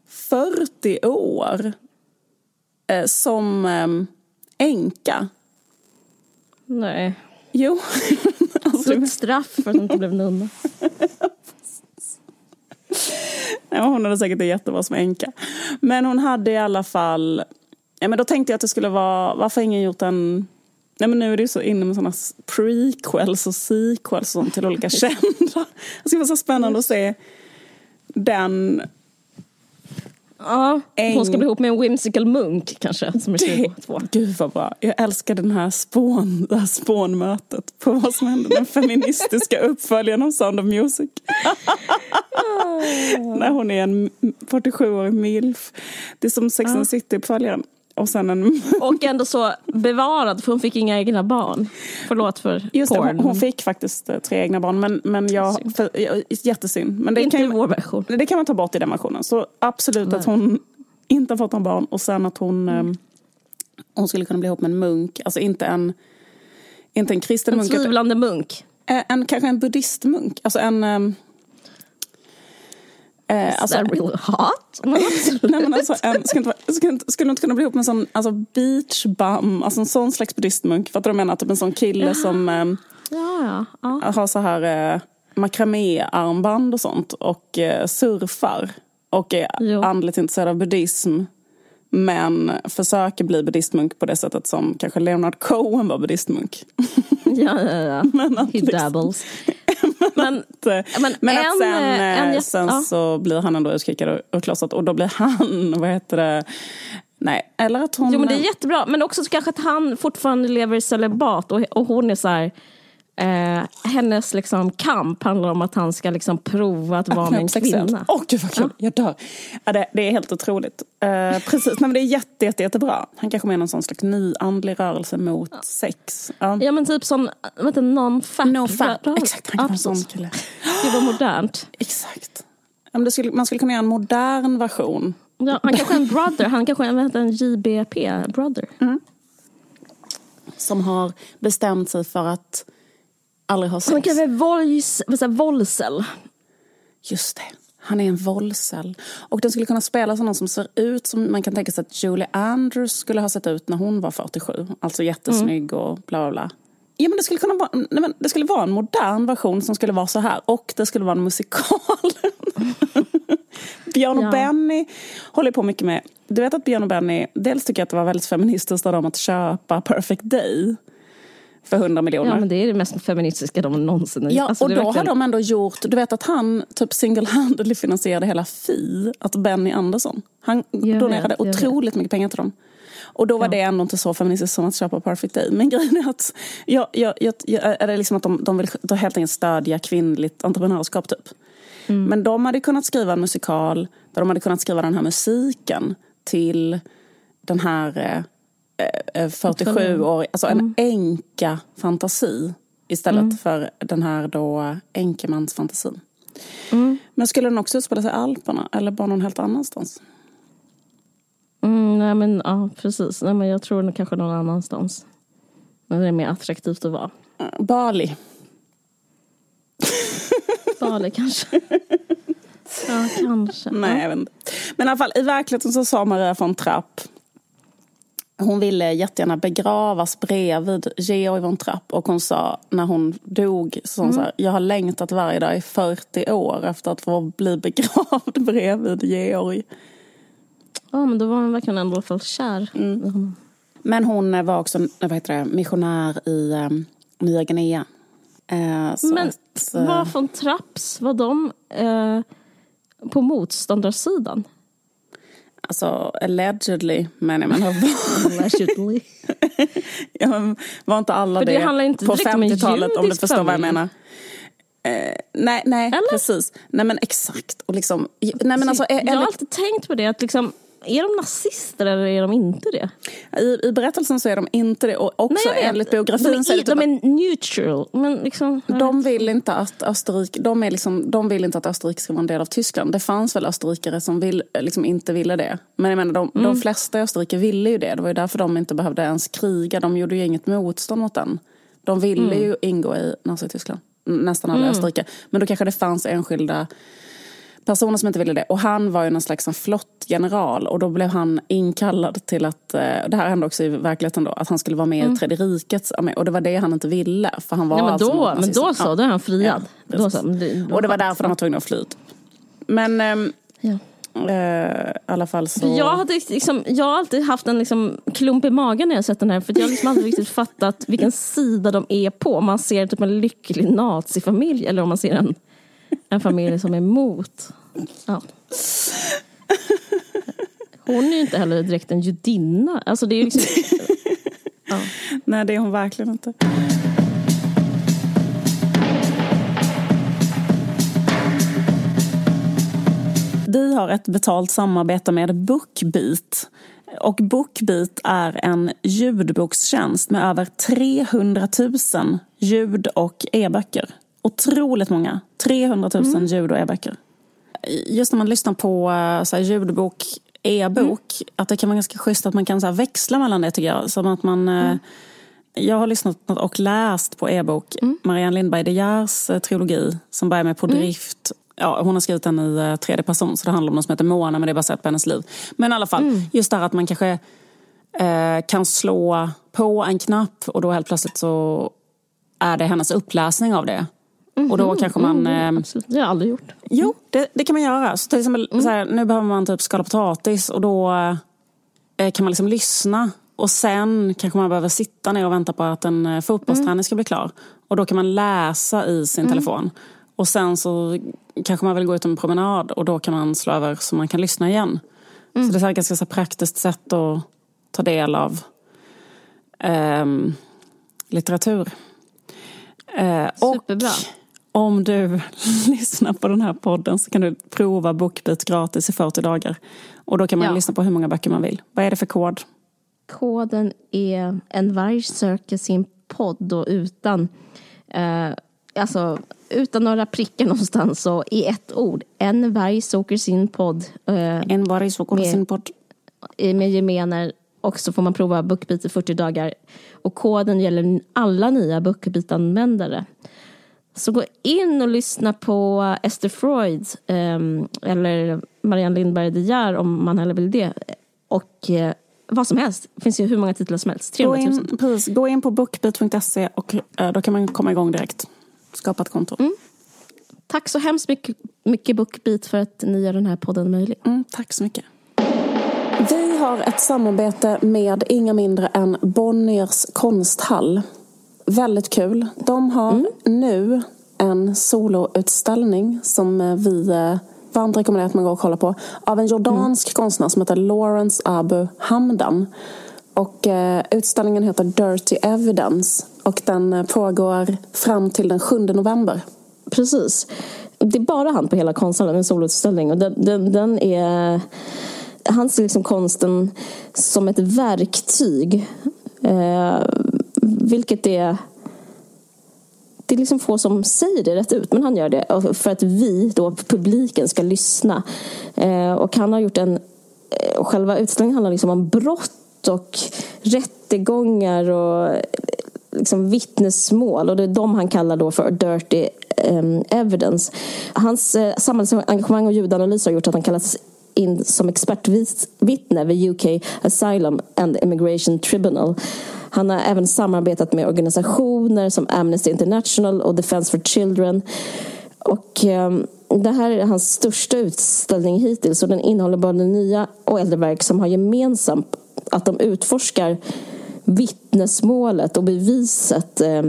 40 år eh, som eh, änka. Nej. Jo. alltså, Så ett straff för att hon inte blev nunna. Ja, hon hade säkert det jättebra som änka. Men hon hade i alla fall... Ja, men då tänkte jag att det skulle vara... Varför har ingen gjort en... Nej, men nu är det ju så inne med såna prequels och sequels och sånt till olika kända. Det ska vara så spännande att se den... Ja, hon ska bli ihop med en whimsical munk kanske, som är 22. Gud vad bra. Jag älskar den här spån, det här spånmötet på vad som hände den feministiska uppföljaren av Sound of Music. När hon är en 47-årig milf. Det är som Sex and the City-uppföljaren. Och sen en... Och ändå så bevarad, för hon fick inga egna barn. Förlåt för Just det, hon, hon fick faktiskt eh, tre egna barn. Men, men jag... För, jag- jättesynd. Men det Inte kan, i vår version. det kan man ta bort i den versionen. Så absolut att hon inte har fått några barn. Och sen att hon... eh, Hon skulle kunna bli ihop med en munk. Alltså inte en... Inte en kristen En munk. utan- tvivlande munk. Eh, En, kanske en buddhistmunk. Alltså en... Eh, alltså, that real hot? Absolut. nej, men alltså, en, skulle, inte, skulle, inte, skulle inte kunna bli ihop med en sån alltså beach bum, alltså en sån slags buddhistmunk. Att du menar typ en sån kille som ehm, Ja, ja. ja. har så här eh, makramé-armband och sånt och eh, surfar och är Jo. andligt intresserad av buddhism. Men försöker bli buddhistmunk på det sättet som kanske Leonard Cohen var buddhistmunk. Ja, ja, ja. Men att He liksom- dabbles. men, Men, men men en, att sen, eh, en eh, jätte- sen ja. så blir han ändå ur- ur klostret och då blir han, vad heter det, nej, eller att hon... Jo men det är jättebra, men också så kanske att han fortfarande lever i celibat och, och hon är så här, eh, hennes liksom kamp handlar om att han ska liksom prova att vara med en kvinna. Åh gud vad kul, jag dör. Ja, det, det är helt otroligt. Eh, precis, Nej, men det är jätte, jätte, jättebra. Han kanske är någon sån slags ny andlig rörelse mot sex. Ja. Ja men typ sån, vet du, non-fap. No rör- exakt. Han kan vara en sån kille. Det var modernt. Exakt. Ja, skulle, man skulle kunna göra en modern version. Ja, han kanske är en brother, han kanske är en, vad heter en JBP-brother. Som har bestämt sig för att aldrig ha Han sex. vålds, vad säger, våldsel. Just det. Han är en våldsel. Och den skulle kunna spelas av någon som ser ut som man kan tänka sig att Julie Andrews skulle ha sett ut när hon var 47. Alltså jättesnygg och bla bla bla. Ja, men det, skulle kunna vara, nej, men det skulle vara en modern version som skulle vara så här. Och det skulle vara en musikal. Björn och Ja. Benny håller på mycket med... Du vet att Björn och Benny... Dels tycker jag att det var väldigt feministiskt av dem att köpa Perfect Day för 100 miljoner. Ja men det är det mest feministiska de någonsin Ja, alltså, och då verkligen- har de ändå gjort, du vet att han typ single-handedly finansierade hela Fi, att Benny Andersson. Han Jag donerade vet, jag vet. otroligt mycket pengar till dem. Och då var det ändå inte så feministiskt som att köpa Perfect Day. Men grejen är att, jag, jag, jag, jag, är det liksom att de, de vill de helt enkelt stödja kvinnligt entreprenörskap typ. Mm. Men de hade kunnat skriva en musikal där de hade kunnat skriva den här musiken till den här eh, eh, 47-årig, alltså Mm. en enka fantasi istället för den här då enkemansfantasin. Mm. Men skulle den också utspela sig i Alperna eller bara någon helt annanstans? Mm, nej men ja, precis. Nej, men jag tror kanske någon annanstans. Men det är mer attraktivt att vara. Eh, Bali. Bali kanske. Ja, kanske. Nej, jag vet inte. Men i alla fall, i verkligheten så sa Maria von Trapp hon ville jättegärna begravas bredvid Georg von Trapp och hon sa när hon dog så, hon så här, jag har längtat varje dag i 40 år efter att få bli begravd bredvid Georg. Ja, men då var hon verkligen ändå i alla fall kär i honom. Men hon eh, var också vad heter det, missionär i um, Nya Guinea. Eh, så Men att, eh, var från Trapps, var de eh, på motståndarsidan? Alltså allegedly, men jag menar Allegedly. ja, men var inte alla För det, det handlar inte på direkt om en 50-talet om du förstår vad jag familj. menar? Eh, nej, nej Eller? precis. Nej men exakt. Och liksom, nej, men alltså, jag har enligt, alltid tänkt på det, att liksom, är de nazister eller är de inte det? i, I berättelsen så är de inte det. Och också vet. enligt biografin de är, så är det i- typ de är neutral. Men liksom, De vill inte att Österrike, de, är liksom, de vill inte att Österrike ska vara en del av Tyskland. Det fanns väl österrikare som vill, liksom inte ville det. Men jag menar, de, Mm. de flesta i Österrike ville ju det. Det var ju därför de inte behövde ens kriga. De gjorde ju inget motstånd mot den. De ville Mm. ju ingå i Nazityskland. Nästan alla i Österrike. Men då kanske det fanns enskilda personer som inte ville det. Och han var ju någon slags en flottgeneral och då blev han inkallad till att, eh, det här hände också i verkligheten då, att han skulle vara med i Tredje rikets armé. Och det var det han inte ville. För han var Nej, men alltså då, men då så, Ja. då är han friad. Ja, då så, det, då Och det var därför de var tvungna att fly. Men ehm, Ja. eh, i alla fall så... Jag, hade liksom, jag har alltid haft en liksom klump i magen när jag sett den här. För jag har liksom aldrig riktigt fattat vilken sida de är på. Om man ser typ en lycklig nazifamilj eller om man ser en, en familj som är emot. Ja. Hon är ju inte heller direkt en judinna. Alltså det är ju liksom, Nej, det är hon verkligen inte. Vi har ett betalt samarbete med Bookbeat. Och Bookbeat är en ljudbokstjänst med över 300 000 ljud och e-böcker. Otroligt många. 300 000 ljud och e-böcker. Just när man lyssnar på eh, så här, ljudbok, e-bok, att det kan vara ganska schysst att man kan så här, växla mellan det tycker jag. Som att man... eh, Jag har lyssnat och läst på e-bok Marianne Lindberg De Geers eh, trilogi som börjar med På drift. Ja, hon har skrivit den i tredje person så det handlar om någon som heter Mona men det är baserat på hennes liv. Men i alla fall, just det här att man kanske eh, kan slå på en knapp och då helt plötsligt så är det hennes uppläsning av det. Och då kanske man... Eh, absolut, det har jag aldrig gjort. Jo, det, det kan man göra. Så till exempel, så här, nu behöver man typ skala potatis och då, eh, kan man liksom lyssna och sen kanske man behöver sitta ner och vänta på att en eh, fotbollsträning ska bli klar. Och då kan man läsa i sin telefon. Och sen så kanske man vill gå ut en promenad och då kan man slå över så man kan lyssna igen. Så det är ett ganska så praktiskt sätt att ta del av ehm, litteratur. Eh, Superbra. Och om du lyssnar på den här podden så kan du prova Bookbeat gratis i 40 dagar. Och då kan man Ja. lyssna på hur många böcker man vill. Vad är det för kod? Koden är en varg söker sin podd och utan, eh, alltså, utan några prickar någonstans och i ett ord. En varg söker sin podd eh, En varg går Med- sin podd. med gemener och så får man prova BookBeat i 40 dagar. Och koden gäller alla nya BookBeat-användare. Så gå in och lyssna på Esther Freud ehm, eller Marianne Lindberg De Geer om man hellre vill det. Och eh, vad som helst. Det finns ju hur många titlar som helst. Gå 300 000. in, precis, gå in på bookbeat.se och eh, då kan man komma igång direkt. Skapa ett konto. Tack så hemskt mycket, mycket BookBeat för att ni gör den här podden möjlig. Mm, tack så mycket. Vi har ett samarbete med inga mindre än Bonniers konsthall. Väldigt kul. De har nu en soloutställning som eh, vi eh, varmt rekommenderar att man går och kollar på. Av en jordansk konstnär som heter Lawrence Abu Hamdan. Och eh, utställningen heter Dirty Evidence. Och den pågår fram till den 7 november. Precis. Det är bara han på hela konsthallen, en soloutställning. Och den, den, den är... Han ser liksom konsten som ett verktyg. Eh, vilket är... Det är liksom få som säger det rätt ut, men han gör det. För att vi, då, publiken, ska lyssna. Eh, och han har gjort en... eh, och Själva utställningen handlar liksom om brott och rättegångar och eh, liksom vittnesmål och det är de han kallar då för dirty em, evidence. Hans eh, samhällsengagemang och ljudanalys har gjort att han kallas in som expertvittne vid UK Asylum and Immigration Tribunal. Han har även samarbetat med organisationer som Amnesty International och Defence for Children. Och ehm, det här är hans största utställning hittills och den innehåller både nya och äldre verk som har gemensamt att de utforskar vittnesmålet och beviset eh,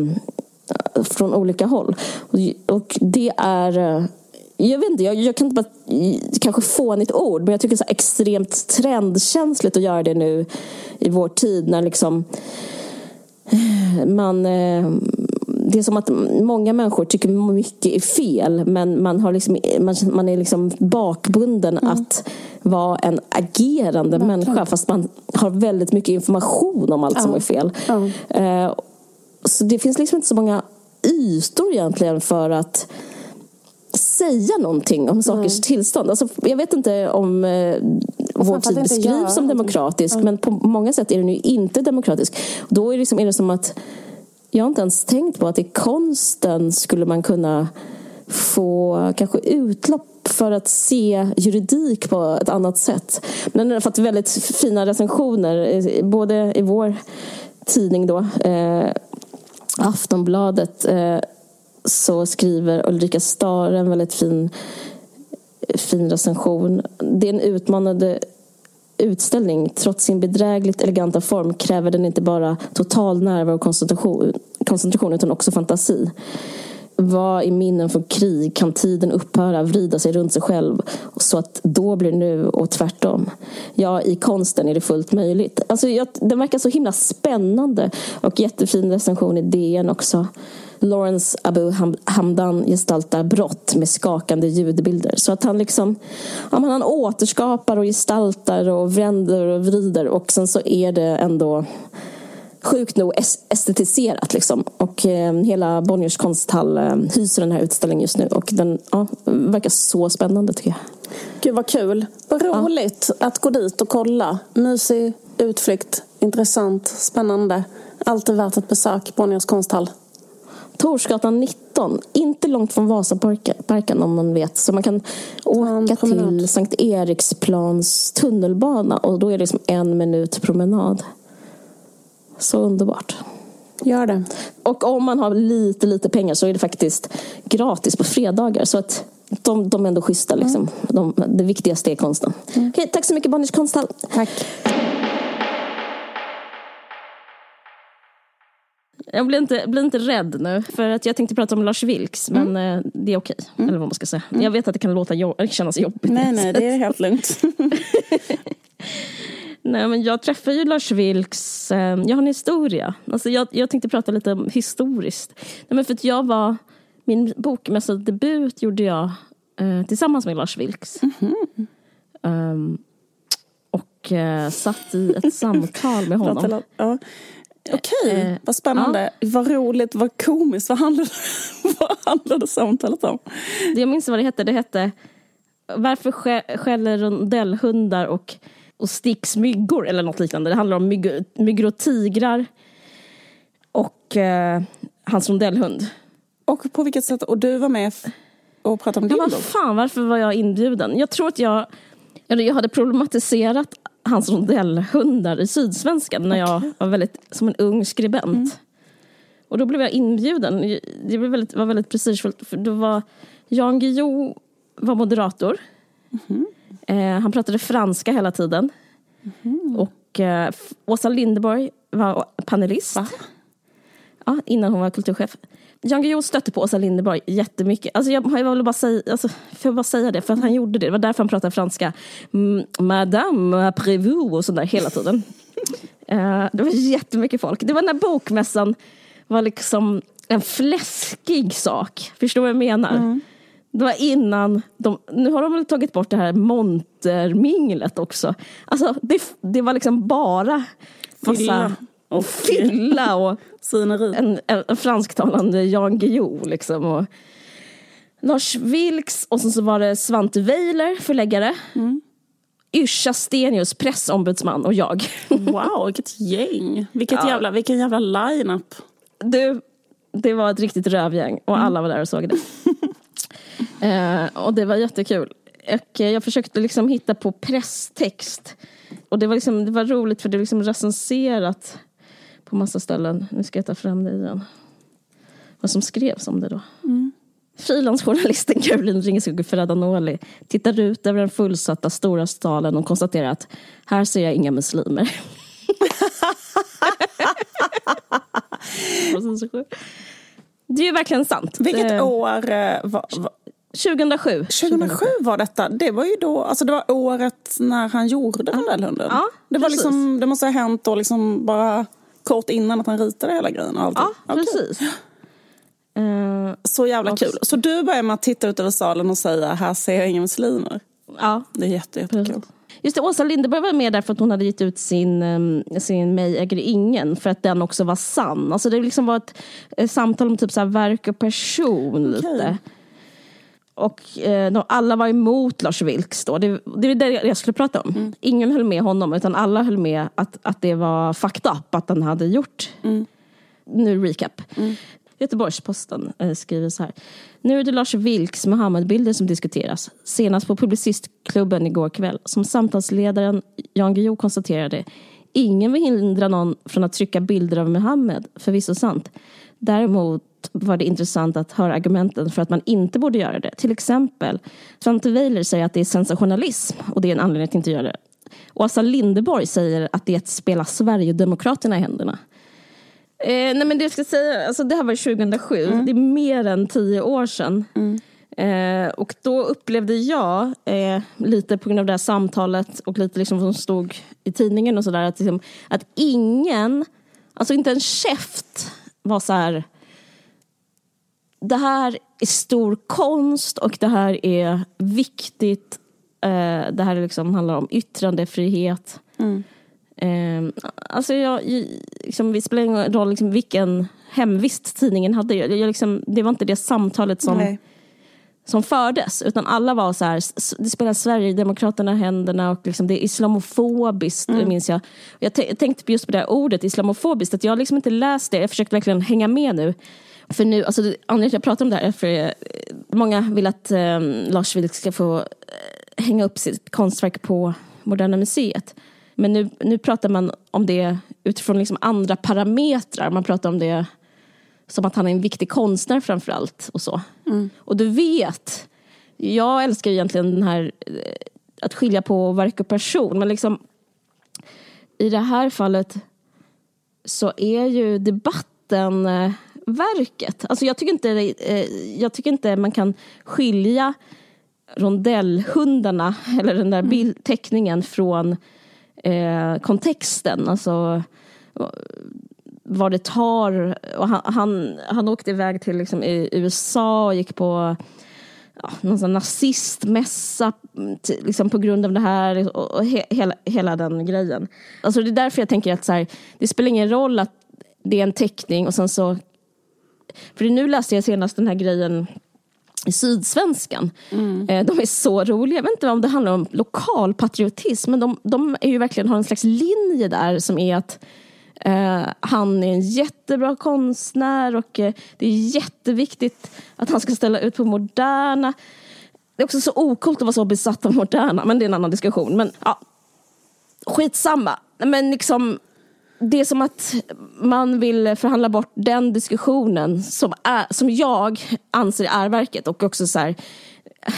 från olika håll. Och, och det är... Eh, jag vet inte, jag, jag kan inte bara... Kanske fånigt ord, men jag tycker det är så extremt trendkänsligt att göra det nu i vår tid när liksom man... Eh, det är som att många människor tycker mycket är fel men man, har liksom, man, man är liksom bakbunden att vara en agerande människa fast man har väldigt mycket information om allt som är fel. Eh, så det finns liksom inte så många ytor egentligen för att säga någonting om sakers tillstånd. Alltså, jag vet inte om eh, vår tid beskrivs som demokratisk men på många sätt är den ju inte demokratisk. Då är det, liksom, är det som att jag har inte ens tänkt på att i konsten skulle man kunna få kanske utlopp för att se juridik på ett annat sätt. Men den har fått väldigt fina recensioner, eh, både i vår tidning då, eh, Aftonbladet, eh, så skriver Ulrika Star en väldigt fin, fin recension. Det är en utmanande utställning. Trots sin bedrägligt eleganta form kräver den inte bara total närvaro och koncentration, koncentration utan också fantasi. Vad i minnen från krig kan tiden upphöra, vrida sig runt sig själv så att då blir nu och tvärtom. Ja, i konsten är det fullt möjligt. Alltså, jag, den verkar så himla spännande och jättefin recension i DN också. Lawrence Abu Ham- Hamdan gestaltar brott med skakande ljudbilder. Så att han liksom ja, men han återskapar och gestaltar och vänder och vrider och sen så är det ändå sjukt nog es- estetiserat. Liksom. Och eh, hela Bonniers konsthall eh, hyser den här utställningen just nu och den ja, verkar så spännande tycker jag. Gud vad kul. Vad roligt att gå dit och kolla. Mysig utflykt. Intressant. Spännande. Alltid värt ett besök. Bonniers konsthall. Torsgatan 19, inte långt från Vasaparken om man vet. Så man kan åka till Sankt Eriksplans tunnelbana och då är det liksom en minut promenad. Så underbart. Gör det. Och om man har lite, lite pengar så är det faktiskt gratis på fredagar. Så att de, de är ändå schyssta. Liksom. De, det viktigaste är konsten. Okej, tack så mycket Bonniers konsthall. Tack. Jag blir inte, blir inte rädd nu, för att jag tänkte prata om Lars Vilks, men eh, det är okej. Eller vad man ska säga. Jag vet att det kan låta jo- kännas jobbigt. Nej, nej, det är helt lugnt. Nej, men jag träffade ju Lars Vilks, eh, jag har en historia. Alltså jag, jag tänkte prata lite om historiskt. Nej, men för att jag var, min bokmässadebut gjorde jag eh, tillsammans med Lars Vilks. Ehm, och eh, satt i ett samtal med honom. Ja. Okej, Eh, vad spännande. Vad roligt, vad komiskt. Vad handlade, vad handlade samtalet om? Det jag minns vad det hette, det hette Varför skä- skäller rondellhundar och, och sticks myggor eller något liknande. Det handlar om mygg, myggor och tigrar och eh, hans rondellhund. Och på vilket sätt? Och du var med och pratade om Ja, din vad bok? fan, varför var jag inbjuden? Jag tror att jag, jag hade problematiserat hans rondellhundar i Sydsvenskan när jag var väldigt, som en ung skribent. Och då blev jag inbjuden. Det var väldigt, var väldigt prestigefullt. För då var Jan Guillou var moderator. Eh, han pratade franska hela tiden. Och eh, Åsa Linderborg var panelist. Ja, innan hon var kulturchef. Jan Guillou stötte på Åsa Linderborg jättemycket. Alltså jag, jag vill bara säga, alltså, får jag bara säga det? För att han gjorde det. Det var därför han pratade franska. Mm, Madame prévu och sådär hela tiden. Eh, det var jättemycket folk. Det var när bokmässan var liksom en fläskig sak. Förstår du vad jag menar? Det var innan, de, nu har de väl tagit bort det här monterminglet också. Alltså det, det var liksom bara Fylla massa och fylla och Svineri. en, en, en fransktalande Jan Guillou liksom. Och Lars Vilks och sen så var det Svante Weiler, förläggare. Yrsa Stenius, pressombudsman och jag. Wow, vilket gäng. Vilket Ja. jävla, vilken jävla line-up. Du, det var ett riktigt rövgäng och alla var där och såg det. eh, och det var jättekul. Och eh, jag försökte liksom hitta på presstext. Och det var, liksom, det var roligt för det var liksom recenserat på massa ställen. Nu ska jag ta fram det igen. Vad som skrevs om det då. Frilansjournalisten Caroline Ringskog Ferradanoli tittar ut över den fullsatta stora staden och konstaterar att här ser jag inga muslimer. Det är ju verkligen sant. Vilket Eh, år eh, var, var, 2007. 2007 var detta. Det var ju då, alltså det var året när han gjorde Rondellhunden. Ja, det, var precis. liksom, det måste ha hänt då liksom bara kort innan att han ritade hela grejen. Och allting. Ja, Okej. precis. Eh, Så jävla Och- kul. Så du börjar med att titta ut över salen och säga här ser jag inga muslimer. ja, Det är jätte, jättekul. Just det, Åsa Linderborg var med där för att hon hade gett ut sin, um, sin Mig äger ingen för att den också var sann. Alltså det liksom var ett samtal om typ så verk och person lite. Och eh, alla var emot Lars Vilks då. Det, det är det jag skulle prata om. Ingen höll med honom utan alla höll med att, att det var fucked up att han hade gjort. Nu recap. Göteborgs-Posten eh, skriver så här. Nu är det Lars Vilks Mohammed-bilder som diskuteras. Senast på Publicistklubben igår kväll. Som samtalsledaren Jan Guillou konstaterade. Ingen vill hindra någon från att trycka bilder av Mohammed. Förvisso sant. Däremot var det intressant att höra argumenten för att man inte borde göra det. Till exempel, Svante Weiler säger att det är sensationalism och det är en anledning att inte göra det. Åsa Linderborg säger att det är att spela Sverigedemokraterna i händerna. Eh, nej men det jag ska säga, alltså det här var 2007, det är mer än tio år sedan. Eh, och då upplevde jag, eh, lite på grund av det här samtalet och lite liksom som stod i tidningen och sådär, att, liksom, att ingen, alltså inte en käft var så här det här är stor konst och det här är viktigt. Eh, det här är liksom, handlar om yttrandefrihet. Eh, alltså jag, liksom, det spelar ingen roll liksom, vilken hemvist tidningen hade. Jag, jag, liksom, det var inte det samtalet som, Nej. Som fördes. Utan alla var så här, det spelar Sverigedemokraterna i händerna och liksom, det är islamofobiskt, det minns jag. Jag tänkte just på det här ordet, islamofobiskt, att jag har liksom inte läst det. Jag försökte verkligen hänga med nu. För nu, alltså, anledningen till att jag pratar om det här är för eh, många vill att eh, Lars Vilks ska få eh, hänga upp sitt konstverk på Moderna Museet. Men nu, nu pratar man om det utifrån liksom andra parametrar. Man pratar om det som att han är en viktig konstnär framför allt. Och, så. och du vet, jag älskar egentligen den här eh, att skilja på verk och person. Men liksom, i det här fallet så är ju debatten vattenverket. Alltså jag, tycker inte, eh, jag tycker inte man kan skilja rondellhundarna, eller den där bild, teckningen från eh, kontexten. Alltså vad det tar. Och han, han, han åkte iväg till liksom, i USA och gick på ja, någon sån nazistmässa liksom på grund av det här och, och he, hela, hela den grejen. Alltså det är därför jag tänker att så här, det spelar ingen roll att det är en teckning och sen så... För nu läste jag senast den här grejen i Sydsvenskan. Mm. De är så roliga. Jag vet inte om det handlar om lokal patriotism men de, de är ju verkligen har en slags linje där som är att Eh, han är en jättebra konstnär och eh, det är jätteviktigt att han ska ställa ut på Moderna. Det är också så okult att vara så besatt av Moderna, men det är en annan diskussion. Men ja, skitsamma. Men liksom, det är som att man vill förhandla bort den diskussionen som, är, som jag anser är verket. Och också så här,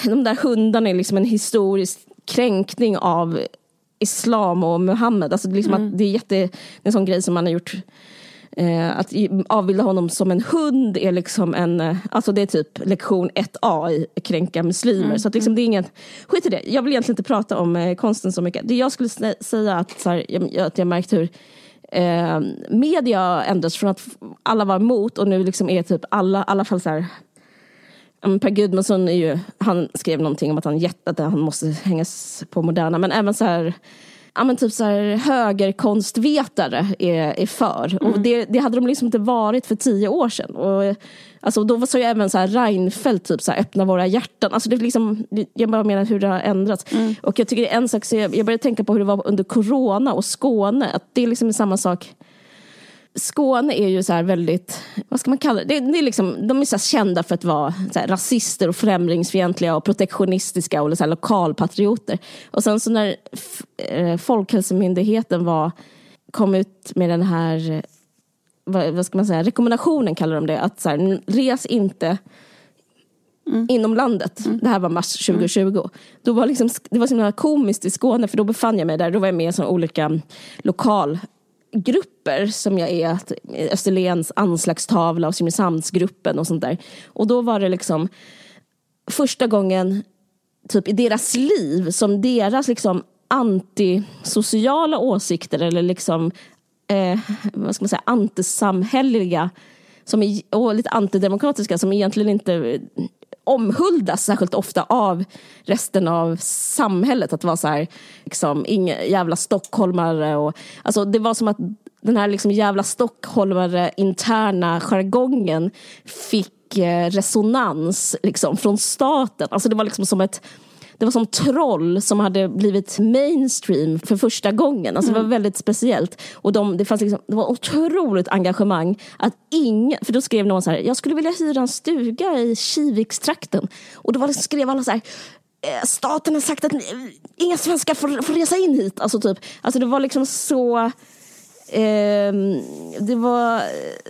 de där hundarna är liksom en historisk kränkning av islam och Muhammed. Alltså det, är liksom mm. att det är jätte, en sån grej som man har gjort. Eh, att avbilda honom som en hund är liksom en, eh, alltså det är typ lektion 1A i kränka muslimer. Mm. Så att liksom det är ingen, skit i det. Jag vill egentligen inte prata om eh, konsten så mycket. Det jag skulle säga att, så här, jag, att jag märkt hur eh, media ändrats från att alla var emot och nu liksom är typ alla, i alla fall så här, Per Gudmundsson är ju, han skrev någonting om att han jätte, han måste hängas på Moderna, men även så här ja, men typ så här, högerkonstvetare är, är för. Mm. Och det, det hade de liksom inte varit för tio år sedan. Och, alltså, då sa ju även så här, Reinfeldt typ så här, öppna våra hjärtan. Alltså, det liksom, jag bara menar hur det har ändrats. Mm. Och jag tycker en sak, så jag, jag började tänka på hur det var under corona och Skåne. Att det är liksom samma sak Skåne är ju så här väldigt, vad ska man kalla det? det, är liksom, de är så kända för att vara så rasister och främlingsfientliga och protektionistiska och så här lokalpatrioter. Och sen så när eh, Folkhälsomyndigheten var, kom ut med den här, vad, vad ska man säga, rekommendationen kallar de det, att så här, res inte Mm. inom landet. Mm. Det här var mars 2020. Mm. Då var liksom, det var så himla komiskt i Skåne för då befann jag mig där. Då var jag med i olika lokal grupper som jag är, eh, Österlens anslagstavla och Simrishamnsgruppen och sånt där. Och då var det liksom första gången typ i deras liv som deras liksom antisociala åsikter eller liksom eh, vad ska man säga, antisamhälleliga som är, och lite antidemokratiska som egentligen inte omhuldas särskilt ofta av resten av samhället. Att vara så här, liksom, inga jävla stockholmare. Och, alltså, det var som att den här liksom jävla stockholmare interna jargongen fick eh, resonans liksom, från staten. Alltså det var liksom som ett det var som troll som hade blivit mainstream för första gången. Alltså mm. Det var mm. väldigt speciellt. Och de, det, fanns liksom, det var otroligt engagemang. Att ingen, för då skrev någon så här, jag skulle vilja hyra en stuga i Kivikstrakten. Och då var det, skrev alla så här, eh, staten har sagt att inga svenskar får, får resa in hit. Alltså, typ. alltså det var liksom så... Eh, det var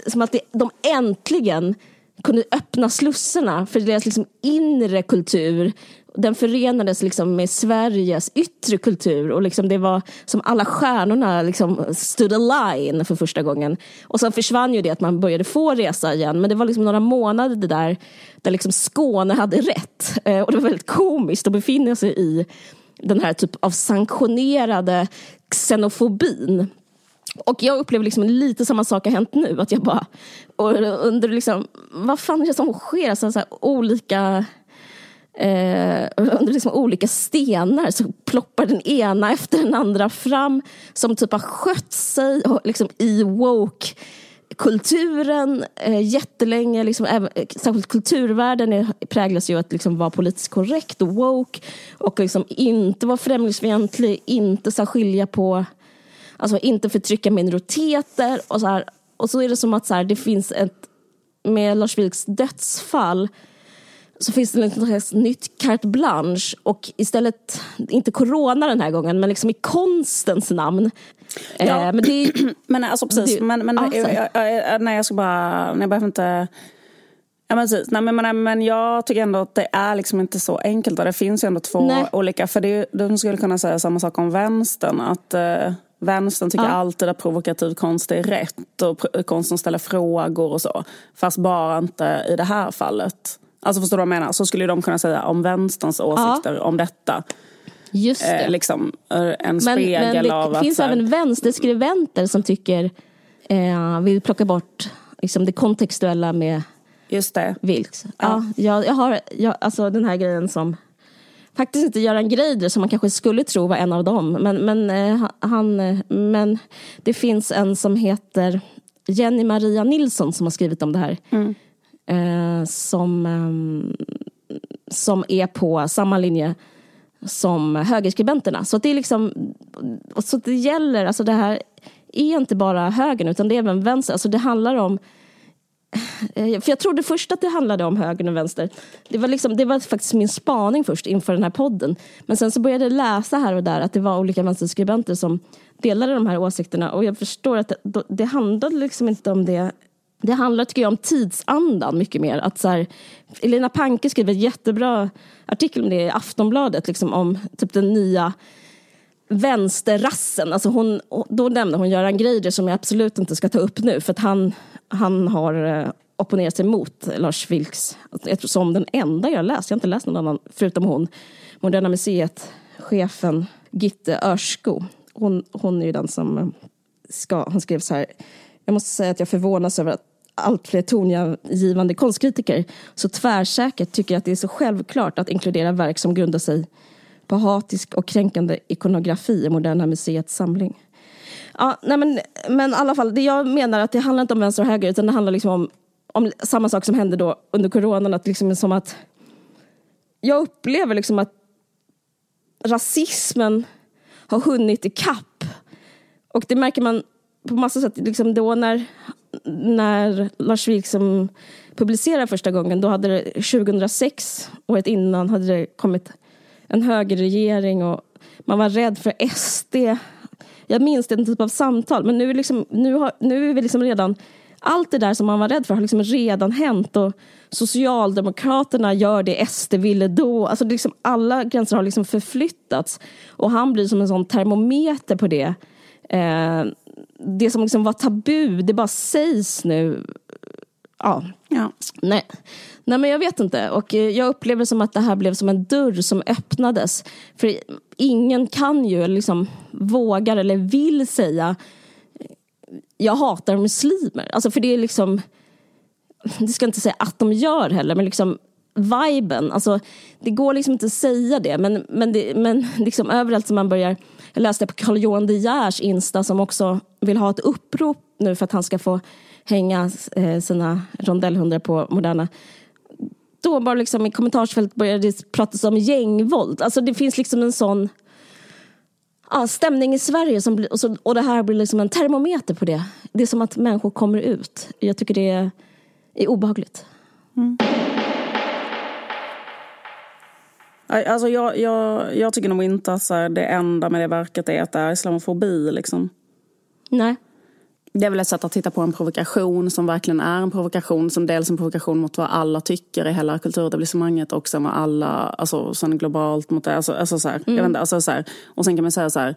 som att det, de äntligen kunde öppna slussarna för deras liksom inre kultur den förenades liksom med Sveriges yttre kultur och liksom det var som alla stjärnorna liksom stood align för första gången. Och sen försvann ju det att man började få resa igen men det var liksom några månader det där där liksom Skåne hade rätt. Eh, och det var väldigt komiskt att befinna sig i den här typ av sanktionerade xenofobin. Och jag upplever liksom lite samma sak har hänt nu. Att jag bara och under liksom, vad fan är det som sker? Alltså, så här, olika eh, under liksom olika stenar så ploppar den ena efter den andra fram som typ har skött sig och liksom i woke kulturen eh, jättelänge, liksom, även, eh, särskilt kulturvärlden är, präglas ju att liksom vara politiskt korrekt och woke och liksom inte vara främlingsfientlig, inte så skilja på, alltså inte förtrycka minoriteter och så här. Och så är det som att så här, det finns ett, med Lars Vilks dödsfall så finns det ett nytt carte blanche och istället, inte corona den här gången, men liksom i konstens namn. Ja, eh, men, det, men alltså precis, det, men, men ah, jag, jag, nej, jag ska bara, nej, jag behöver inte Ja, men, precis. Nej, men, men, men jag tycker ändå att det är liksom inte så enkelt. Det finns ju ändå två nej. olika. För det, de skulle kunna säga samma sak om vänstern. Att, eh, Vänstern tycker Ja. alltid att provokativ konst är rätt och konst som ställer frågor och så. Fast bara inte i det här fallet. Alltså förstår du vad jag menar? Så skulle de kunna säga om vänsterns åsikter om detta. Just det. Eh, liksom eh, en men, spegel men det av att... finns här- även vänsterskribenter som tycker, eh, vill plocka bort liksom, det kontextuella med Just det. Vilks. Ja. jag, jag har jag, alltså den här grejen som faktiskt inte Göran Greider som man kanske skulle tro var en av dem. Men, men, eh, han, eh, men det finns en som heter Jenny Maria Nilsson som har skrivit om det här. Eh, som, eh, som är på samma linje som högerskribenterna. Så det är liksom, så det gäller, alltså det här är inte bara högern utan det är även vänster. Alltså det handlar om eh, För jag trodde först att det handlade om höger och vänster. Det var, liksom, det var faktiskt min spaning först inför den här podden. Men sen så började jag läsa här och där att det var olika vänsterskribenter som delade de här åsikterna. Och jag förstår att det, det handlade liksom inte om det. Det handlar tycker jag om tidsandan mycket mer. Att så här, Elina Panke skriver en jättebra artikel om det i Aftonbladet. Liksom om typ den nya vänsterrassen. Alltså hon, då nämnde hon Göran Greider som jag absolut inte ska ta upp nu för att han, han har eh, opponerat sig mot Lars Vilks. Alltså, jag tror som den enda jag har läst, jag har inte läst någon annan förutom hon. Moderna Museet-chefen Gitte Örsko. Hon, hon är ju den som eh, ska, hon skrev så här. Jag måste säga att jag förvånas över att allt fler tongivande konstkritiker så tvärsäkert tycker att det är så självklart att inkludera verk som grundar sig på hatisk och kränkande ikonografi i Moderna Museets samling. Ja, nej men, men i alla fall, det jag menar att det handlar inte om vänster och höger utan det handlar liksom om, om samma sak som hände då under coronan. Att liksom som att jag upplever liksom att rasismen har hunnit i kapp. Och det märker man på massa sätt. Liksom då när, när Lars Vilks publicerade första gången, då hade det 2006, året innan, hade det kommit en högerregering och man var rädd för SD. Jag minns den typ av samtal, men nu är, liksom, nu har, nu är vi liksom redan allt det där som man var rädd för har liksom redan hänt och Socialdemokraterna gör det SD ville då. Alltså liksom alla gränser har liksom förflyttats och han blir som en sån termometer på det. Eh, det som liksom var tabu, det bara sägs nu. Ja, Ja. Nej. Nej, men jag vet inte. Och eh, jag upplever som att det här blev som en dörr som öppnades. För ingen kan ju, liksom vågar eller vill säga jag hatar muslimer. Alltså för det är liksom, det ska jag inte säga att de gör heller, men liksom viben, alltså det går liksom inte att säga det, men, men, det, men liksom överallt som man börjar, jag läste på Carl Johan De Geers Insta som också vill ha ett upprop nu för att han ska få hänga eh, sina rondellhundar på Moderna. Då bara liksom i kommentarsfältet började det pratas om gängvåld. Alltså det finns liksom en sån ja, stämning i Sverige som och, så, och det här blir liksom en termometer på det. Det är som att människor kommer ut. Jag tycker det är, är obehagligt. Mm. Alltså jag, jag, jag tycker nog inte att så det enda med det verket är att det är islamofobi. Liksom. Nej. Det är väl ett sätt att titta på en provokation som verkligen är en provokation. Som dels en provokation mot vad alla tycker i hela kulturetablissemanget och sen vad alla, alltså sen globalt mot det. Alltså, alltså så här, jag vet inte, alltså så här. Och sen kan man säga så här.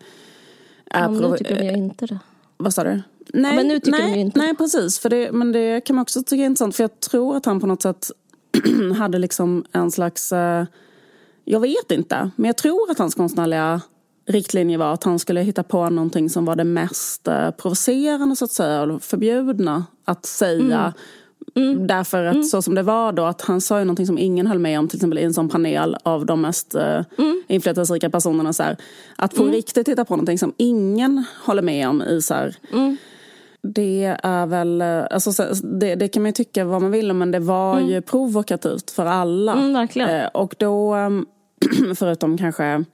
Är Ja, nu tycker jag inte det. Vad sa du? Nej, men nu tycker nej, de ju inte Nej, precis. För det, men det kan man också tycka är intressant. För jag tror att han på något sätt hade liksom en slags... eh, jag vet inte, men jag tror att hans konstnärliga riktlinje var att han skulle hitta på någonting som var det mest eh, provocerande så att säga, och förbjudna att säga. Därför att så som det var då, att han sa ju någonting som ingen höll med om, till exempel i en sån panel av de mest uh, inflytelserika personerna. Så här, att på riktigt hitta på någonting som ingen håller med om i så här, det är väl, eh, alltså, så- det, det kan man ju tycka vad man vill om, men det var ju provokativt för alla. Mm, verkligen. Eh, och då, ehm, förutom kanske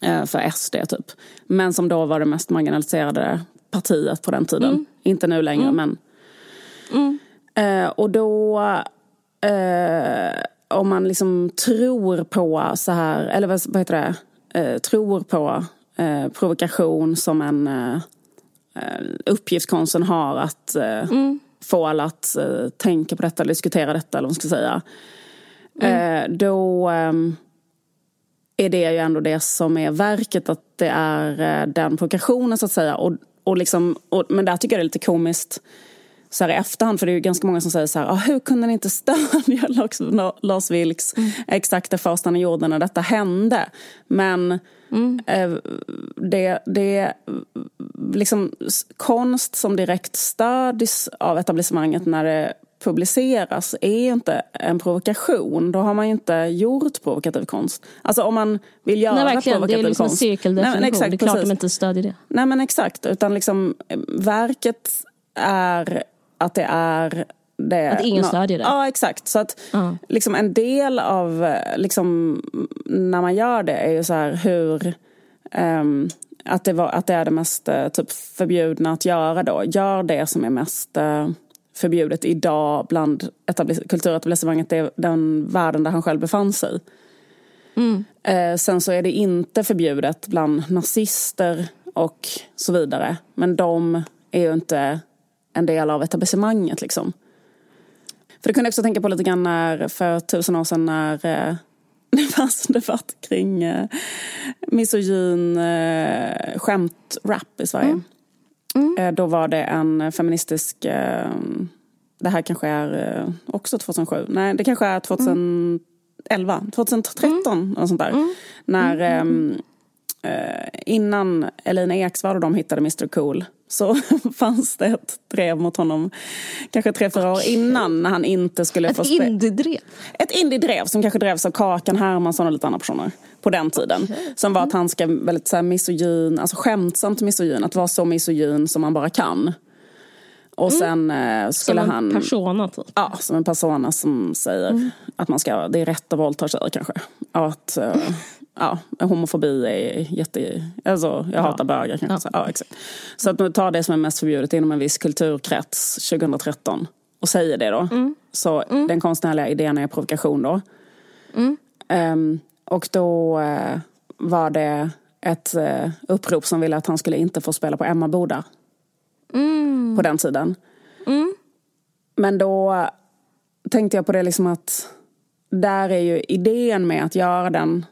eh, för SD typ, men som då var det mest marginaliserade partiet på den tiden. Inte nu längre, men. Eh, och då, eh, om man liksom tror på så här, eller vad, vad heter det, eh, tror på provokation som en uppgift konsten har att eh, få alla att tänka på detta eller diskutera detta eller vad man ska säga. Eh, då, ehm, är det ju ändå det som är verket, att det är eh, den provokationen så att säga. Och, och liksom, och, men där tycker jag det är lite komiskt så här i efterhand, för det är ju ganska många som säger så här, ah, hur kunde ni inte stödja Lars, Vilks mm. exakta fas han gjorde när detta hände? Men mm. eh, det, det liksom konst som direkt stöds av etablissemanget när det publiceras är ju inte en provokation. Då har man inte gjort provokativ konst. Alltså om man vill göra Nej, verkligen. provokativ konst. Det är liksom konst. en cirkeldefinition. Nej, exakt, det är klart precis. de inte stödjer det. Nej men exakt, utan liksom verket är att det är det, Att ingen stödjer det. Ja, exakt. Så att Ja. liksom en del av liksom, när man gör det är ju så här hur ehm, att, det var, att det är det mest eh, typ, förbjudna att göra då. Gör det som är mest eh, förbjudet idag bland etablis- kulturetablissemanget, den världen där han själv befann sig. Eh, sen så är det inte förbjudet bland nazister och så vidare. Men de är ju inte en del av etablissemanget liksom. För det kunde jag också tänka på lite grann när, för tusen år sedan när eh, det fanns en debatt kring eh, misogyn eh, skämt-rap i Sverige. Eh, då var det en feministisk, eh, det här kanske är eh, också 2007, nej det kanske är 2011, 2013 och sånt där. När ehm, eh, innan Elina Eksvärd och de hittade Mr Cool så fanns det ett drev mot honom kanske tre, fyra år innan när han inte skulle få Ett spela. indiedrev. Ett indie-drev som kanske drevs av Kakan Hermansson och lite andra personer på den tiden. Som var att han ska väldigt så här misogyn, alltså skämtsamt misogyn, att vara så misogyn som man bara kan. Och sen eh, skulle Som en han... persona typ. Ja, som en persona som säger att man ska, det är rätt att våldta tjejer kanske. Och att eh, ja, homofobi är jätte... Alltså, jag hatar bögar kanske. Ja. Så, ja, exakt. så att nu tar det som är mest förbjudet inom en viss kulturkrets 2013 och säger det då. Så den konstnärliga idén är provokation då. Ehm, och då eh, var det ett eh, upprop som ville att han skulle inte få spela på Emmaboda. På den tiden. Men då tänkte jag på det liksom att där är ju idén med att göra den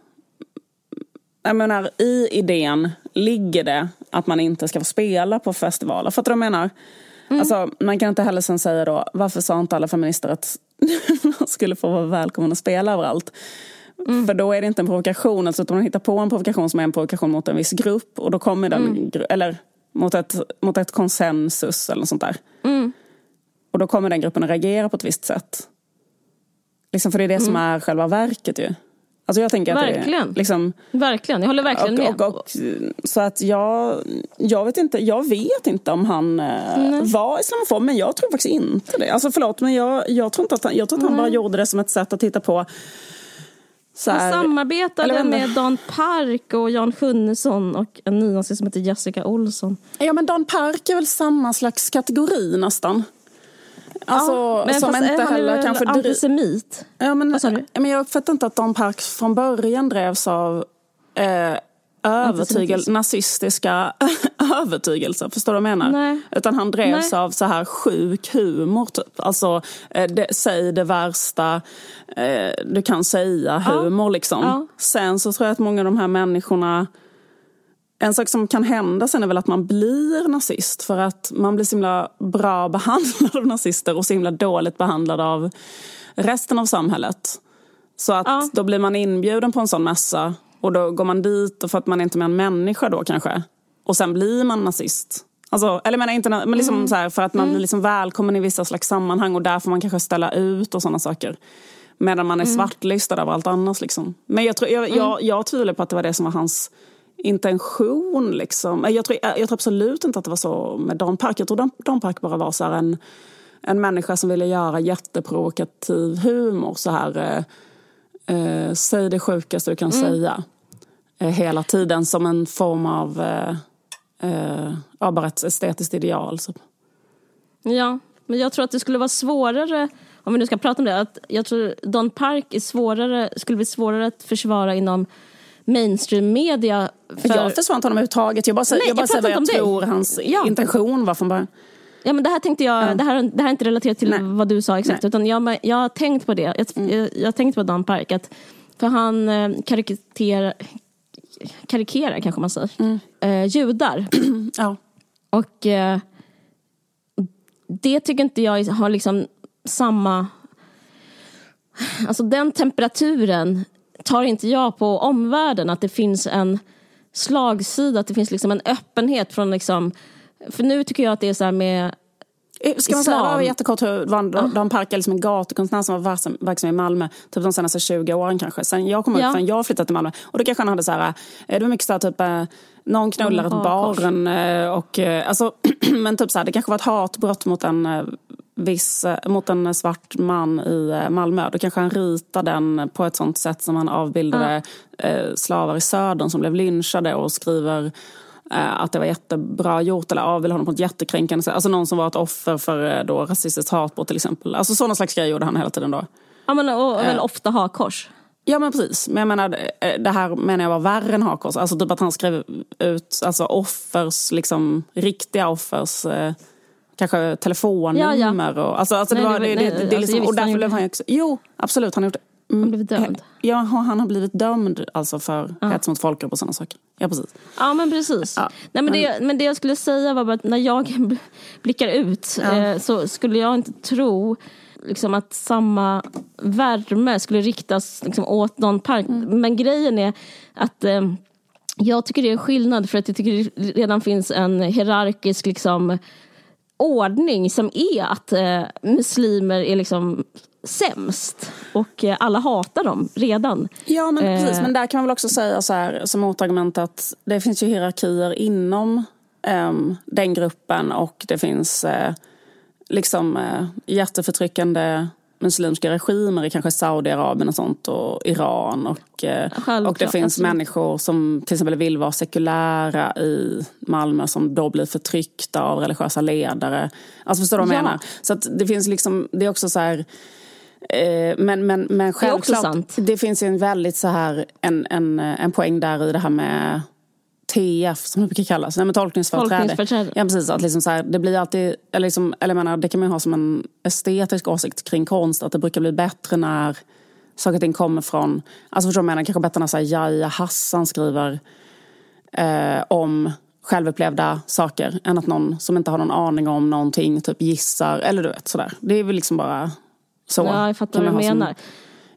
jag menar, i idén ligger det att man inte ska få spela på festivaler. Fattar du vad jag menar? Alltså, man kan inte heller sen säga då, varför sa inte alla feminister att man skulle få vara välkommen att spela överallt? För då är det inte en provokation, alltså, utan man hittar på en provokation som är en provokation mot en viss grupp och då kommer den, gru- eller mot ett, mot ett konsensus eller något sånt där. Och då kommer den gruppen att reagera på ett visst sätt. Liksom för det är det som är själva verket ju. Alltså jag tänker att Verkligen. det är liksom... Verkligen, jag håller verkligen med. Och, och, och, så att jag, jag vet inte, jag vet inte om han eh, var islamofob, men jag tror faktiskt inte det. Alltså förlåt, men jag, jag tror inte att han, jag tror att han bara gjorde det som ett sätt att titta på så här, samarbetade eller vänta. med Dan Park och Jan Sjunnesson och en nynazist som heter Jessica Olsson. Ja men Dan Park är väl samma slags kategori nästan. Alltså men som inte han heller kanske antisemit? Ja, men, ja, men jag uppfattar inte att Don Park från början drevs av eh, övertygel, nazistiska övertygelser. Förstår du vad jag menar? Nej. Utan han drevs Nej. av så här sjuk humor typ. Alltså, eh, det, säg det värsta eh, du kan säga, humor liksom. Ja. Sen så tror jag att många av de här människorna en sak som kan hända sen är väl att man blir nazist för att man blir så himla bra behandlad av nazister och så himla dåligt behandlad av resten av samhället. Så att Ja. då blir man inbjuden på en sån mässa och då går man dit och för att man är inte är en människa då kanske. Och sen blir man nazist. Alltså, eller menar inte, men liksom så här, för att man blir liksom välkommen i vissa slags sammanhang och där får man kanske ställa ut och sådana saker. Medan man är svartlistad av allt annat. Liksom. Men jag, tror, jag, jag, jag tvivlar på att det var det som var hans intention. Liksom. Jag, tror, jag, jag tror absolut inte att det var så med Dan Park. Jag tror Dan, Dan Park bara var så här en, en människa som ville göra jätteprovokativ humor. Så här, eh, eh, säg det sjukaste du kan säga. Eh, hela tiden som en form av eh, eh, ja, bara ett estetiskt ideal. Så. Ja, men jag tror att det skulle vara svårare, om vi nu ska prata om det, att jag tror Don Park är svårare, skulle bli svårare att försvara inom mainstream media. För, Jag försvarar inte honom överhuvudtaget. Jag bara säger, Nej, jag bara jag säger vad jag tror dig. hans Ja. intention var från början. Ja, men det här tänkte jag, det, här, det här är inte relaterat till Nej. vad du sa exakt, Nej. utan jag, jag har tänkt på det. Jag, jag, jag har tänkt på Dan Park, att För han eh, karikerar, karikerar kanske man säger, Mm. eh, judar. Ja. Och eh, det tycker inte jag har liksom samma... Alltså den temperaturen tar inte jag på omvärlden. Att det finns en slagsida, att det finns liksom en öppenhet från liksom... För nu tycker jag att det är så här med Ska man säga, bara jättekort, hur Dan, Dan Park är liksom en gatukonstnär som var verksam, i Malmö typ de senaste 20 åren kanske. Sen jag kom ut, Ja. sen jag flyttade till Malmö. Och då kanske han hade så här, eh, det var mycket så här typ, eh, någon knullar ett barn eh, och eh, alltså, men typ så här, det kanske var ett hatbrott mot en eh, viss, eh, mot en svart man i eh, Malmö. Då kanske han ritar den på ett sånt sätt som han avbildade eh, slavar i södern som blev lynchade och skriver eh, att det var jättebra gjort eller avbildade honom på ett jättekränkande sätt. Alltså någon som var ett offer för eh, då, rasistiskt hatbrott till exempel. Alltså sådana slags grejer gjorde han hela tiden då. Ja, men, och, och väl ofta hakkors. Ja men precis, men jag menar eh, det här menar jag var värre än hakkors. Alltså typ att han skrev ut alltså, offers, liksom riktiga offers eh, kanske telefonnummer. Och, alltså, alltså, Nej, det var, det det, det, nej, det, alltså, liksom, och därför blev han ju också, Jo, absolut, han har gjort det. Mm. Han blev dömd. Ja, han har blivit dömd alltså för hets mot folkgrupp och sådana saker. Ja, precis. Ja men precis. Ja, Nej, men, det, men det jag skulle säga var bara att när jag bl- blickar ut Ja. eh, så skulle jag inte tro liksom, att samma värme skulle riktas liksom, åt någon park. Mm. Men grejen är att eh, jag tycker det är skillnad för att jag tycker det redan finns en hierarkisk liksom, ordning som är att eh, muslimer är liksom sämst och eh, alla hatar dem redan. Ja, men Eh. precis. Men där kan man väl också säga så här, som motargument att det finns ju hierarkier inom ehm, den gruppen och det finns eh, liksom eh, jätteförtryckande muslimska regimer i kanske Saudiarabien och sånt och Iran och, Självklart, och det finns absolut. människor som till exempel vill vara sekulära i Malmö som då blir förtryckta av religiösa ledare. Alltså förstår du vad jag Ja. menar? Så att det finns liksom, det är också så här men, men, men också självklart, sant. det finns en väldigt så här, en, en, en poäng där i det här med TF som det brukar kallas, nej men tolkningsföreträde. Tolkningsföreträde. Ja precis, att liksom så här, det blir alltid, eller, liksom, eller jag menar, det kan man ha som en estetisk åsikt kring konst, att det brukar bli bättre när saker och ting kommer från, alltså förstår du vad jag menar, kanske bättre när så här, Yahya Hassan skriver eh, om självupplevda saker än att någon som inte har någon aning om någonting typ gissar, eller du vet sådär. Det är väl liksom bara så. Ja, jag fattar vad du menar.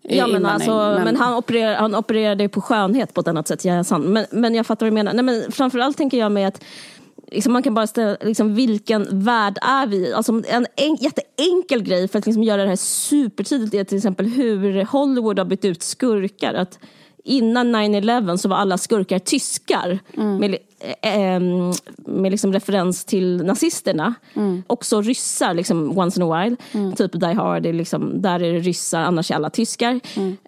Ja, men, alltså, men... han, opererar, han opererade ju på skönhet på ett annat sätt, sann. Men, men jag fattar vad du menar. Nej, men framförallt tänker jag mig att liksom, man kan bara ställa, liksom, vilken värld är vi? Alltså, en, en jätteenkel grej för att liksom, göra det här supertydligt är till exempel hur Hollywood har bytt ut skurkar. Att innan 9-11 så var alla skurkar tyskar med, eh, ehm, med liksom referens till nazisterna. Också ryssar liksom, once in a while. Typ Die Hard, är liksom, där är det ryssar, annars är alla tyskar.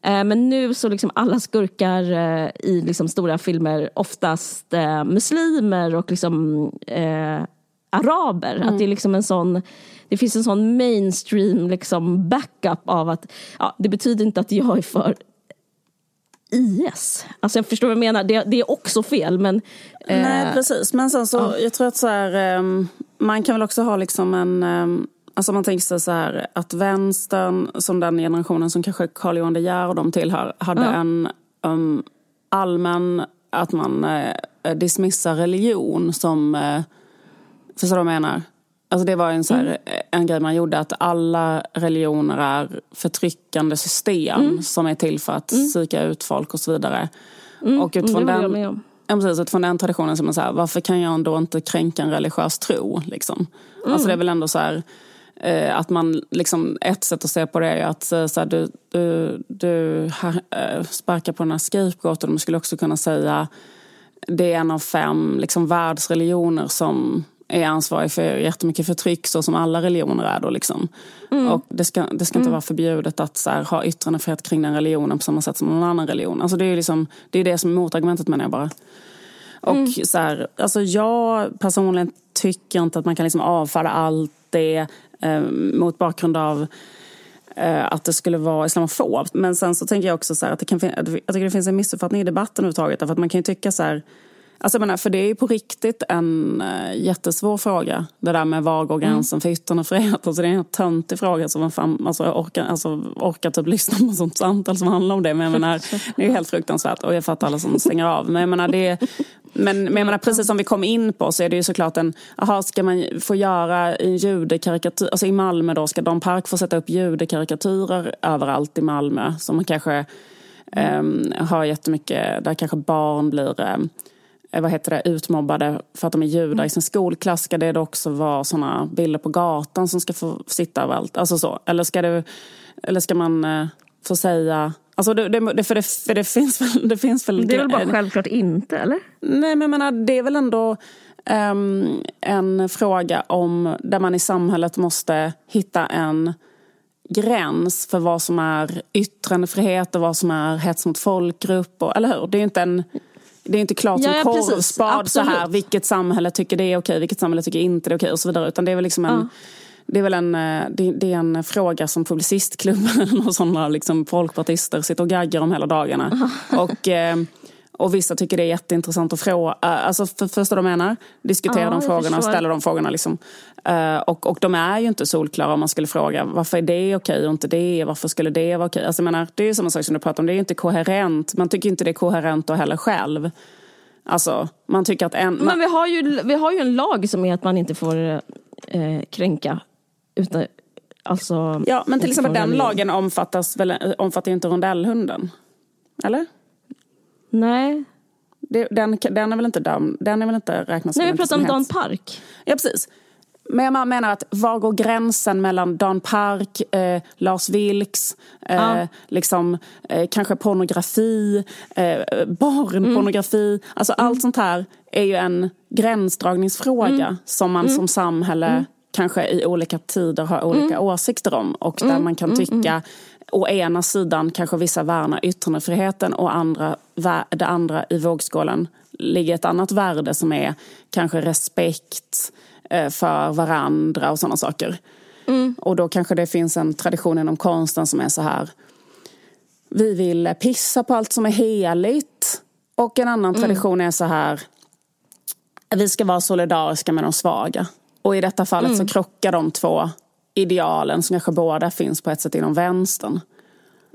Eh, men nu så liksom alla skurkar eh, i liksom stora filmer oftast eh, muslimer och liksom eh, araber. Att det är liksom en sån det finns en sån mainstream liksom backup av att ja, det betyder inte att jag är för IS. Alltså jag förstår vad jag menar, det, det är också fel men... eh, Nej, precis. Men sen så, jag tror att så här, ehm, man kan väl också ha liksom en... ehm, Alltså man tänker sig så här att vänstern, som den generationen som kanske Carl Johan De Geer och de tillhör, hade en um, allmän, att man uh, dismissar religion som, uh, förstår du vad jag menar? Alltså det var en, så här, en grej man gjorde, att alla religioner är förtryckande system som är till för att psyka ut folk och så vidare. Och mm, utifrån den. Ja, precis, utifrån den traditionen som man säger, varför kan jag då inte kränka en religiös tro? Liksom? Alltså det är väl ändå så här, eh, att man, liksom, ett sätt att se på det är att eh, så här, du, du, du här, eh, sparkar på den här scapegoaten, man skulle också kunna säga det är en av fem liksom, världsreligioner som är ansvarig för jättemycket förtryck så som alla religioner är då liksom. Och det ska, det ska inte vara förbjudet att så här, ha yttrandefrihet kring den religionen på samma sätt som någon annan religion. Alltså det är liksom, det är det som är motargumentet menar jag bara. Och så här, alltså jag personligen tycker inte att man kan liksom avfärda allt det eh, mot bakgrund av eh, att det skulle vara islamofobt. Men sen så tänker jag också så här att det kan fin- jag tycker det finns en missuppfattning i debatten överhuvudtaget. Därför att man kan ju tycka så här Alltså jag menar, för det är ju på riktigt en uh, jättesvår fråga. Det där med var går gränsen mm. för yttrandefrihet. Alltså det är en töntig fråga som man fan, alltså, orkar, alltså, orkar typ lyssna på sånt samtal som handlar om det. Men jag menar, det är ju helt fruktansvärt och jag fattar alla som stänger av. Men jag menar, det, men, men jag menar, precis som vi kom in på så är det ju såklart en, aha, ska man få göra en judekarikatyr, alltså i Malmö då, ska Don Park få sätta upp judekarikatyrer överallt i Malmö som man kanske um, har jättemycket, där kanske barn blir um, vad heter det, utmobbade för att de är judar mm. i sin skolklass. Ska det också vara såna bilder på gatan som ska få sitta överallt? Alltså så. Eller ska, det, eller ska man uh, få säga Alltså det, det, för, det, för det finns väl... Det, finns väl det är väl bara självklart inte, eller? Nej, men jag menar, det är väl ändå um, en fråga om där man i samhället måste hitta en gräns för vad som är yttrandefrihet och vad som är hets mot folkgrupp. Och, eller hur? Det är inte en... Det är inte klart som ja, ja, korvspad så här, vilket samhälle tycker det är okej, vilket samhälle tycker inte det är okej och så vidare. Utan det är väl liksom en, ja det är väl en, eh, det, det är en fråga som Publicistklubben och sådana liksom folkpartister sitter och gaggar om hela dagarna. och, eh, och vissa tycker det är jätteintressant att fråga, eh, alltså för, förstår du vad jag menar? Diskutera ja, de frågorna och ställa de frågorna. Liksom. Och, och de är ju inte solklara om man skulle fråga varför är det okej och inte det? Varför skulle det vara okej? Alltså, jag menar, det är ju samma sak som du pratar om, det är ju inte koherent. Man tycker inte det är koherent då heller själv. Alltså, man tycker att en... Men vi har, ju, vi har ju en lag som är att man inte får eh, kränka utan, alltså, ja, men till exempel den lagen omfattas väl, omfattar ju inte rondellhunden? Eller? Nej. Det, den, den är väl inte dam, den är väl inte räknas Nej, vi pratar om Dan Park. Ja, precis. Men jag menar att var går gränsen mellan Dan Park, eh, Lars Vilks, eh, ja. liksom, eh, kanske pornografi, eh, barnpornografi. Mm. Alltså mm. allt sånt här är ju en gränsdragningsfråga mm. som man mm. som samhälle mm kanske i olika tider har olika mm. åsikter om och där man kan tycka. Å ena sidan kanske vissa värnar yttrandefriheten och andra, det andra i vågskålen ligger ett annat värde som är kanske respekt eh, för varandra och sådana saker. Mm. Och då kanske det finns en tradition inom konsten som är så här vi vill pissa på allt som är heligt. Och en annan mm. tradition är så här vi ska vara solidariska med de svaga. Och i detta fallet mm. så krockar de två idealen som kanske båda finns på ett sätt inom vänstern.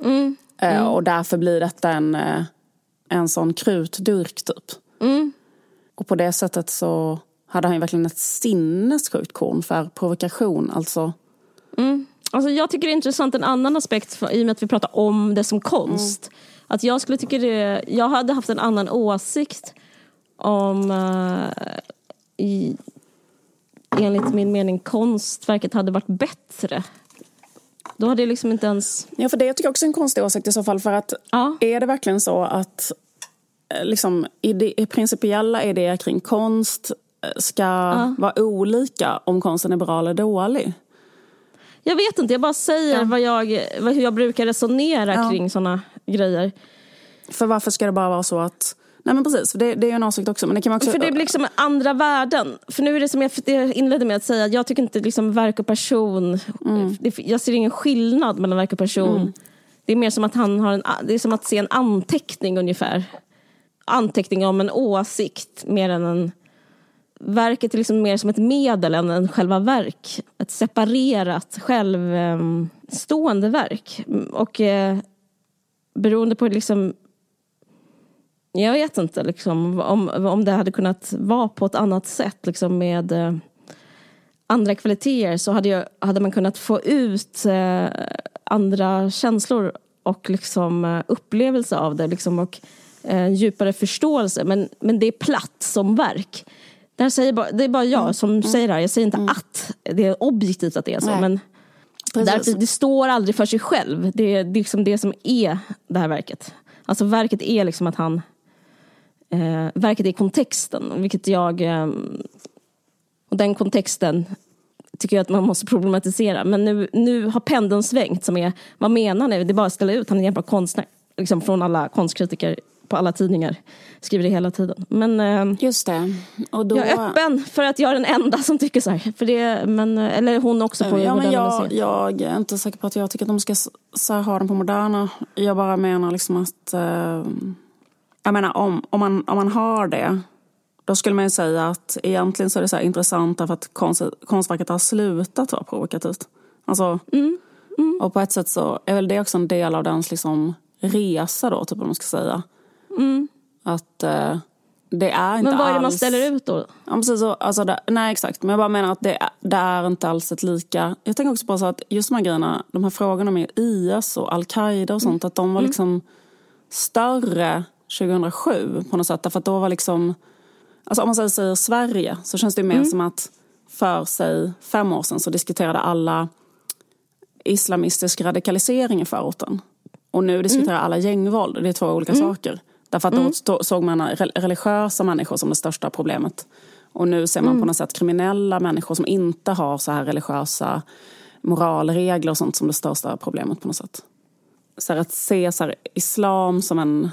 Mm. Eh, mm. Och därför blir detta en, eh, en sån krutdurk typ. Mm. Och på det sättet så hade han ju verkligen ett sinnessjukt korn för provokation. Alltså. Mm. Alltså jag tycker det är intressant en annan aspekt för, i och med att vi pratar om det som konst. Mm. Att jag skulle tycka det, jag hade haft en annan åsikt om uh, i, enligt min mening konstverket hade varit bättre. Då hade jag liksom inte ens... Ja, för det jag tycker också är en konstig åsikt i så fall. För att ja. är det verkligen så att eh, liksom, ide principiella idéer kring konst eh, ska ja. vara olika om konsten är bra eller dålig? Jag vet inte, jag bara säger ja. vad jag, hur jag brukar resonera kring sådana grejer. För varför ska det bara vara så att Nej men precis, det, det är ju en åsikt också. Men det kan man också... För det blir liksom andra värden. För nu är det som jag inledde med att säga, jag tycker inte liksom verk och person, mm. jag ser ingen skillnad mellan verk och person. Mm. Det är mer som att han har en, det är som att se en anteckning ungefär. Anteckning om en åsikt mer än en Verket är liksom mer som ett medel än en själva verk. Ett separerat, självstående verk. Och eh, beroende på liksom jag vet inte liksom, om, om det hade kunnat vara på ett annat sätt liksom, med eh, andra kvaliteter så hade, jag, hade man kunnat få ut eh, andra känslor och liksom, eh, upplevelse av det liksom, och eh, djupare förståelse. Men, men det är platt som verk. Det, här säger bara, det är bara jag mm. som mm. säger det här. Jag säger inte mm. att det är objektivt att det är så. Nej. Men därför, det står aldrig för sig själv. Det är, det är liksom det som är det här verket. Alltså verket är liksom att han eh, verket i kontexten, vilket jag... Eh, och den kontexten tycker jag att man måste problematisera. Men nu, nu har pendeln svängt som är, vad menar ni? Det är bara att ställa ut, han är en jävla konstnär. Liksom från alla konstkritiker på alla tidningar. Skriver det hela tiden. Men eh, Just det. Och då... jag är öppen för att jag är den enda som tycker så här. För det, men, eller hon också på ja, men jag, jag är inte säker på att jag tycker att de ska så ha den på Moderna. Jag bara menar liksom att eh, jag menar om, om, man, om man har det Då skulle man ju säga att egentligen så är det så intressant därför att konst, konstverket har slutat vara provokativt. Alltså, Mm. Och på ett sätt så är väl det också en del av dens liksom resa då, typ vad man ska säga. Att eh, det är inte Mm. Men vad är det man alls... ställer ut då? Ja, precis så, alltså det, nej exakt, men jag bara menar att det, det är inte alls ett lika... Jag tänker också på så att just de här grejerna, de här frågorna med IS och Al-Qaida och sånt, att de var liksom större 2007 på något sätt. Därför att då var liksom, alltså om man säger, säger Sverige så känns det ju mer som att för sig fem år sedan så diskuterade alla islamistisk radikalisering i förorten. Och nu diskuterar alla gängvåld. Det är två olika saker. Därför att då stå- såg man re- religiösa människor som det största problemet. Och nu ser man på något sätt kriminella människor som inte har så här religiösa moralregler och sånt som det största problemet på något sätt. Så att se så islam som en,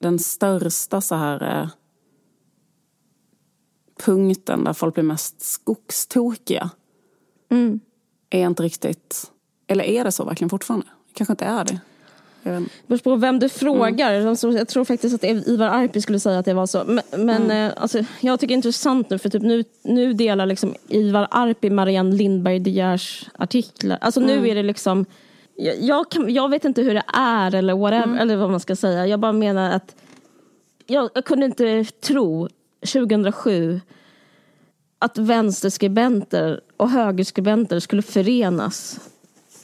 den största så här, eh, punkten där folk blir mest skogstokiga. Är inte riktigt... Eller är det så verkligen fortfarande? Kanske inte är det. Inte. beror på vem du frågar. Alltså, jag tror faktiskt att Ivar Arpi skulle säga att det var så. Men, men eh, alltså, jag tycker det är intressant nu för typ nu, nu delar liksom Ivar Arpi Marianne Lindberg De Geers artiklar. Alltså nu är det liksom jag, jag, kan, jag vet inte hur det är eller whatever, eller vad man ska säga. Jag bara menar att jag, jag kunde inte tro 2007 att vänsterskribenter och högerskribenter skulle förenas.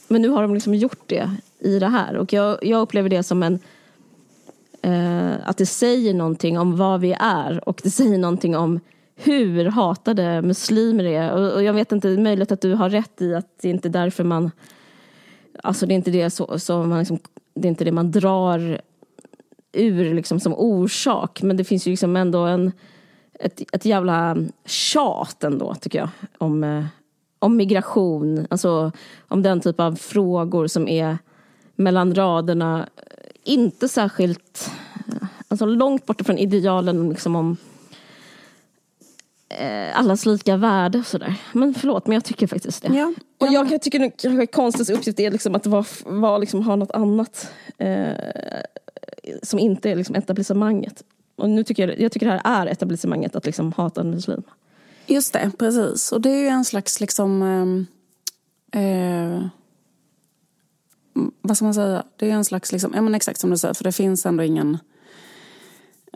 Men nu har de liksom gjort det i det här. Och jag, jag upplever det som en... Eh, att det säger någonting om vad vi är och det säger någonting om hur hatade muslimer är. Och, och jag vet inte, det är möjligt att du har rätt i att det är inte därför man... Alltså det är inte det, så, så man liksom, det, är inte det man drar ur liksom som orsak. Men det finns ju liksom ändå en, ett, ett jävla tjat ändå, tycker jag. Om, eh, om migration, alltså om den typ av frågor som är mellan raderna. Eh, inte särskilt, alltså långt borta från idealen liksom om eh, allas lika värde. och Sådär. Men förlåt, men jag tycker faktiskt det. Ja. Och jag kan- tycker kanske konstens uppgift är liksom att vara, vara liksom, ha något annat eh, som inte är liksom etablissemanget. Och nu tycker jag, jag tycker det här är etablissemanget, att liksom hata en muslim. Just det, precis. Och det är ju en slags liksom... ehm, Eh, vad ska man säga? Det är en slags, liksom, ja men exakt som du säger, för det finns ändå ingen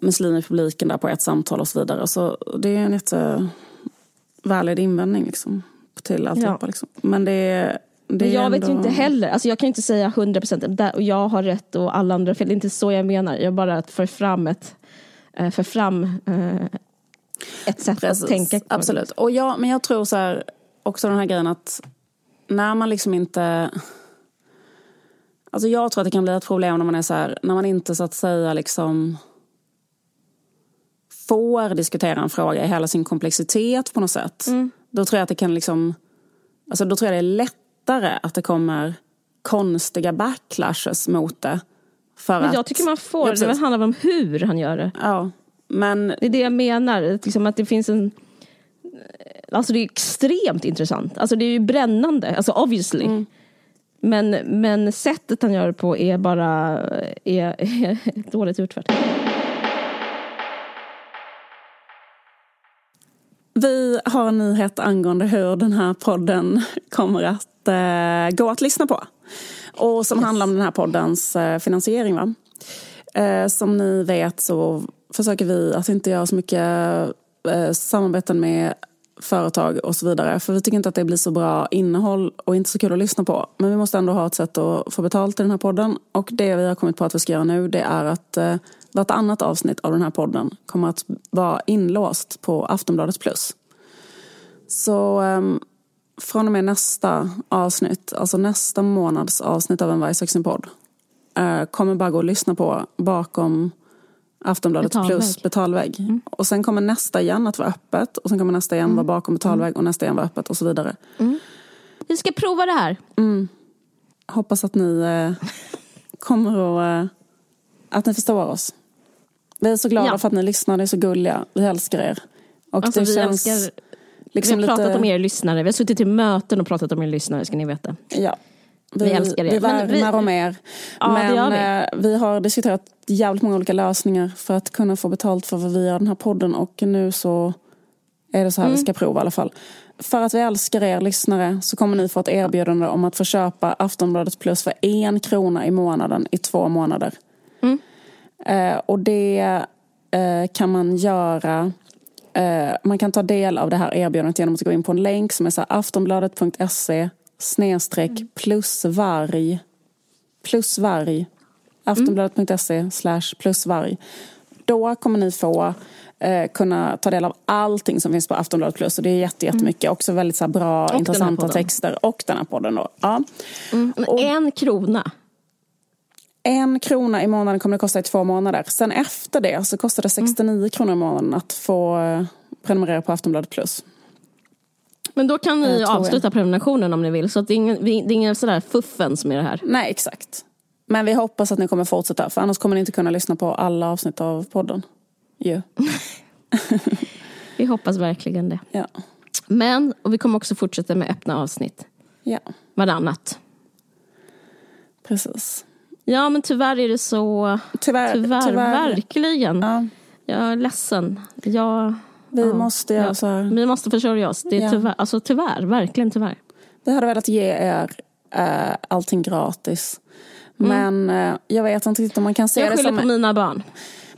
muslim i publiken där på ett samtal och så vidare. Så det är en jättevalid invändning liksom, till alltihopa. Ja. Liksom. Men det är... Men jag vet ju ändå- inte heller, alltså jag kan inte säga 100% där, och jag har rätt och alla andra fel. Det är inte så jag menar. Jag bara för fram ett, eh, för fram eh, ett sätt Precis, att tänka. på. Absolut. Och jag, men jag tror så här, också den här grejen att när man liksom inte... Alltså jag tror att det kan bli ett problem när man är så här, när man inte så att säga liksom får diskutera en fråga i hela sin komplexitet på något sätt. Mm. Då tror jag att det kan liksom... Alltså då tror jag det är lättare att det kommer konstiga backlashes mot det. För Men att, jag tycker man får, Ja, det handlar om hur han gör det. Ja, men Det är det jag menar, att liksom att det finns en... Alltså det är extremt intressant. Alltså det är ju brännande, alltså obviously. Mm. Men, men sättet han gör det på är bara är, är dåligt utfört. Vi har en nyhet angående hur den här podden kommer att eh, gå att lyssna på. Och som handlar om den här poddens eh, finansiering. Va? Eh, som ni vet så försöker vi att inte göra så mycket eh, samarbeten med företag och så vidare. För vi tycker inte att det blir så bra innehåll och inte så kul att lyssna på. Men vi måste ändå ha ett sätt att få betalt i den här podden. Och det vi har kommit på att vi ska göra nu det är att vartannat avsnitt av den här podden kommer att vara inlåst på Aftonbladet Plus. Så um, från och med nästa avsnitt, alltså nästa månads avsnitt av en Vargsaxen-podd eh, kommer bara gå att lyssna på bakom Aftonbladet Betalvägg. plus betalvägg. Och sen kommer nästa igen att vara öppet och sen kommer nästa igen vara bakom betalvägg och nästa igen vara öppet och så vidare. Vi ska prova det här. Hoppas att ni eh, kommer att, eh, att ni förstår oss. Vi är så glada Ja. för att ni lyssnar, ni är så gulliga. Vi älskar er. Och Alltså, det vi känns älskar, liksom vi har pratat lite... om er lyssnare. Vi har suttit i möten och pratat om er lyssnare, ska ni veta. Ja. Vi, Vi älskar er. Vi värnar om er. Ja, Men vi. eh, vi har diskuterat jävligt många olika lösningar för att kunna få betalt för vad vi gör den här podden. Och nu så är det så här Mm. vi ska prova i alla fall. För att vi älskar er lyssnare så kommer ni få ett erbjudande om att få köpa Aftonbladet Plus för en krona i månaden i två månader. Mm. Eh, och det eh, kan man göra Eh, man kan ta del av det här erbjudandet genom att gå in på en länk som är så aftonbladet.se snedstreck plusvarg. Plusvarg. Aftonbladet.se slash plusvarg. Då kommer ni få eh, kunna ta del av allting som finns på Aftonbladet plus. Och det är jätte, jättemycket. Också väldigt så här, bra, här intressanta texter. Och den här podden då. Ja. Men En krona. En krona i månaden kommer det kosta i två månader. Sen efter det så kostar det 69 kronor i månaden att få eh, prenumerera på Aftonbladet plus. Men då kan Eh, ni jag. avsluta prenumerationen om ni vill. Så det är ingen, vi- det är ingen sådär fuffens med det här. Nej, exakt. Men vi hoppas att ni kommer fortsätta, för annars kommer ni inte kunna lyssna på alla avsnitt av podden. Ju. Vi hoppas verkligen det. Ja. Men, och vi kommer också fortsätta med öppna avsnitt. ja, Varannat. precis. Ja men tyvärr är det så. Tyvärr. Tyvärr, tyvärr. verkligen. Ja, Jag är ledsen. Jag, vi ja, måste ja. här. Vi måste försörja oss. Det är Ja. tyvärr, alltså tyvärr, verkligen tyvärr. Vi hade velat ge er eh, allting gratis. Men eh, jag vet inte riktigt om man kan se Mm. Jag det skyller som... på mina barn.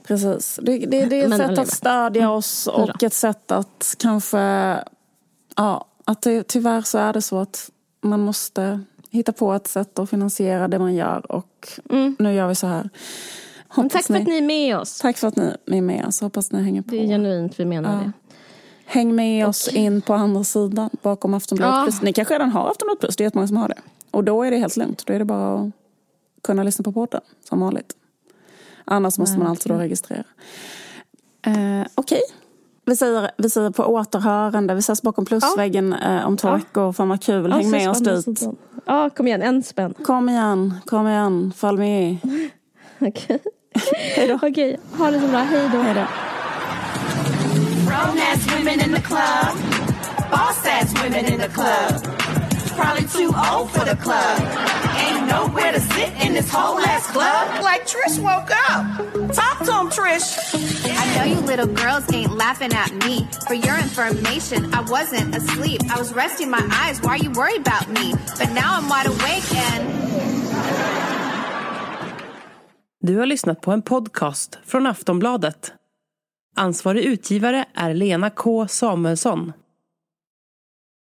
Precis. Det, det, det är ett Men sätt att stödja oss Hurra. och ett sätt att kanske... Ja, att det, tyvärr så är det så att man måste hitta på ett sätt att finansiera det man gör. Och nu gör vi så här. Tack för att ni är med oss. Tack för att ni, är med oss. Hoppas ni hänger på. Det är genuint, vi menar Ja. det. Häng med oss in på andra sidan bakom Aftonbladet Ja. Plus. Ni kanske redan har Aftonbladet Plus, det är jättemånga som har det. Och då är det helt lugnt. Då är det bara att kunna lyssna på podden som vanligt. Annars måste man alltid då registrera. Eh, Okej. Vi, säger, vi säger på återhörande. Vi ses bakom plusväggen eh, om två Ja. veckor. Fan vad kul. Häng Ja, med oss dit. sidan. Ja, kom igen, en spänn. Kom igen, kom igen. Fall med. Okej. Okej, ha det så bra. Hej då. Hej då. Grown ass women in the club. Boss ass women in the club. Probably too old for the club. Ain't nowhere to sit in this whole ass club. Like Trish woke up. Talk to him, Trish. I know you little girls ain't laughing at me. For your information, I wasn't asleep. I was resting my eyes. Why are you worried about me? But now I'm wide awake and. Du har lyssnat på en podcast från Aftonbladet. Ansvarig utgivare är Lena K Samuelsson.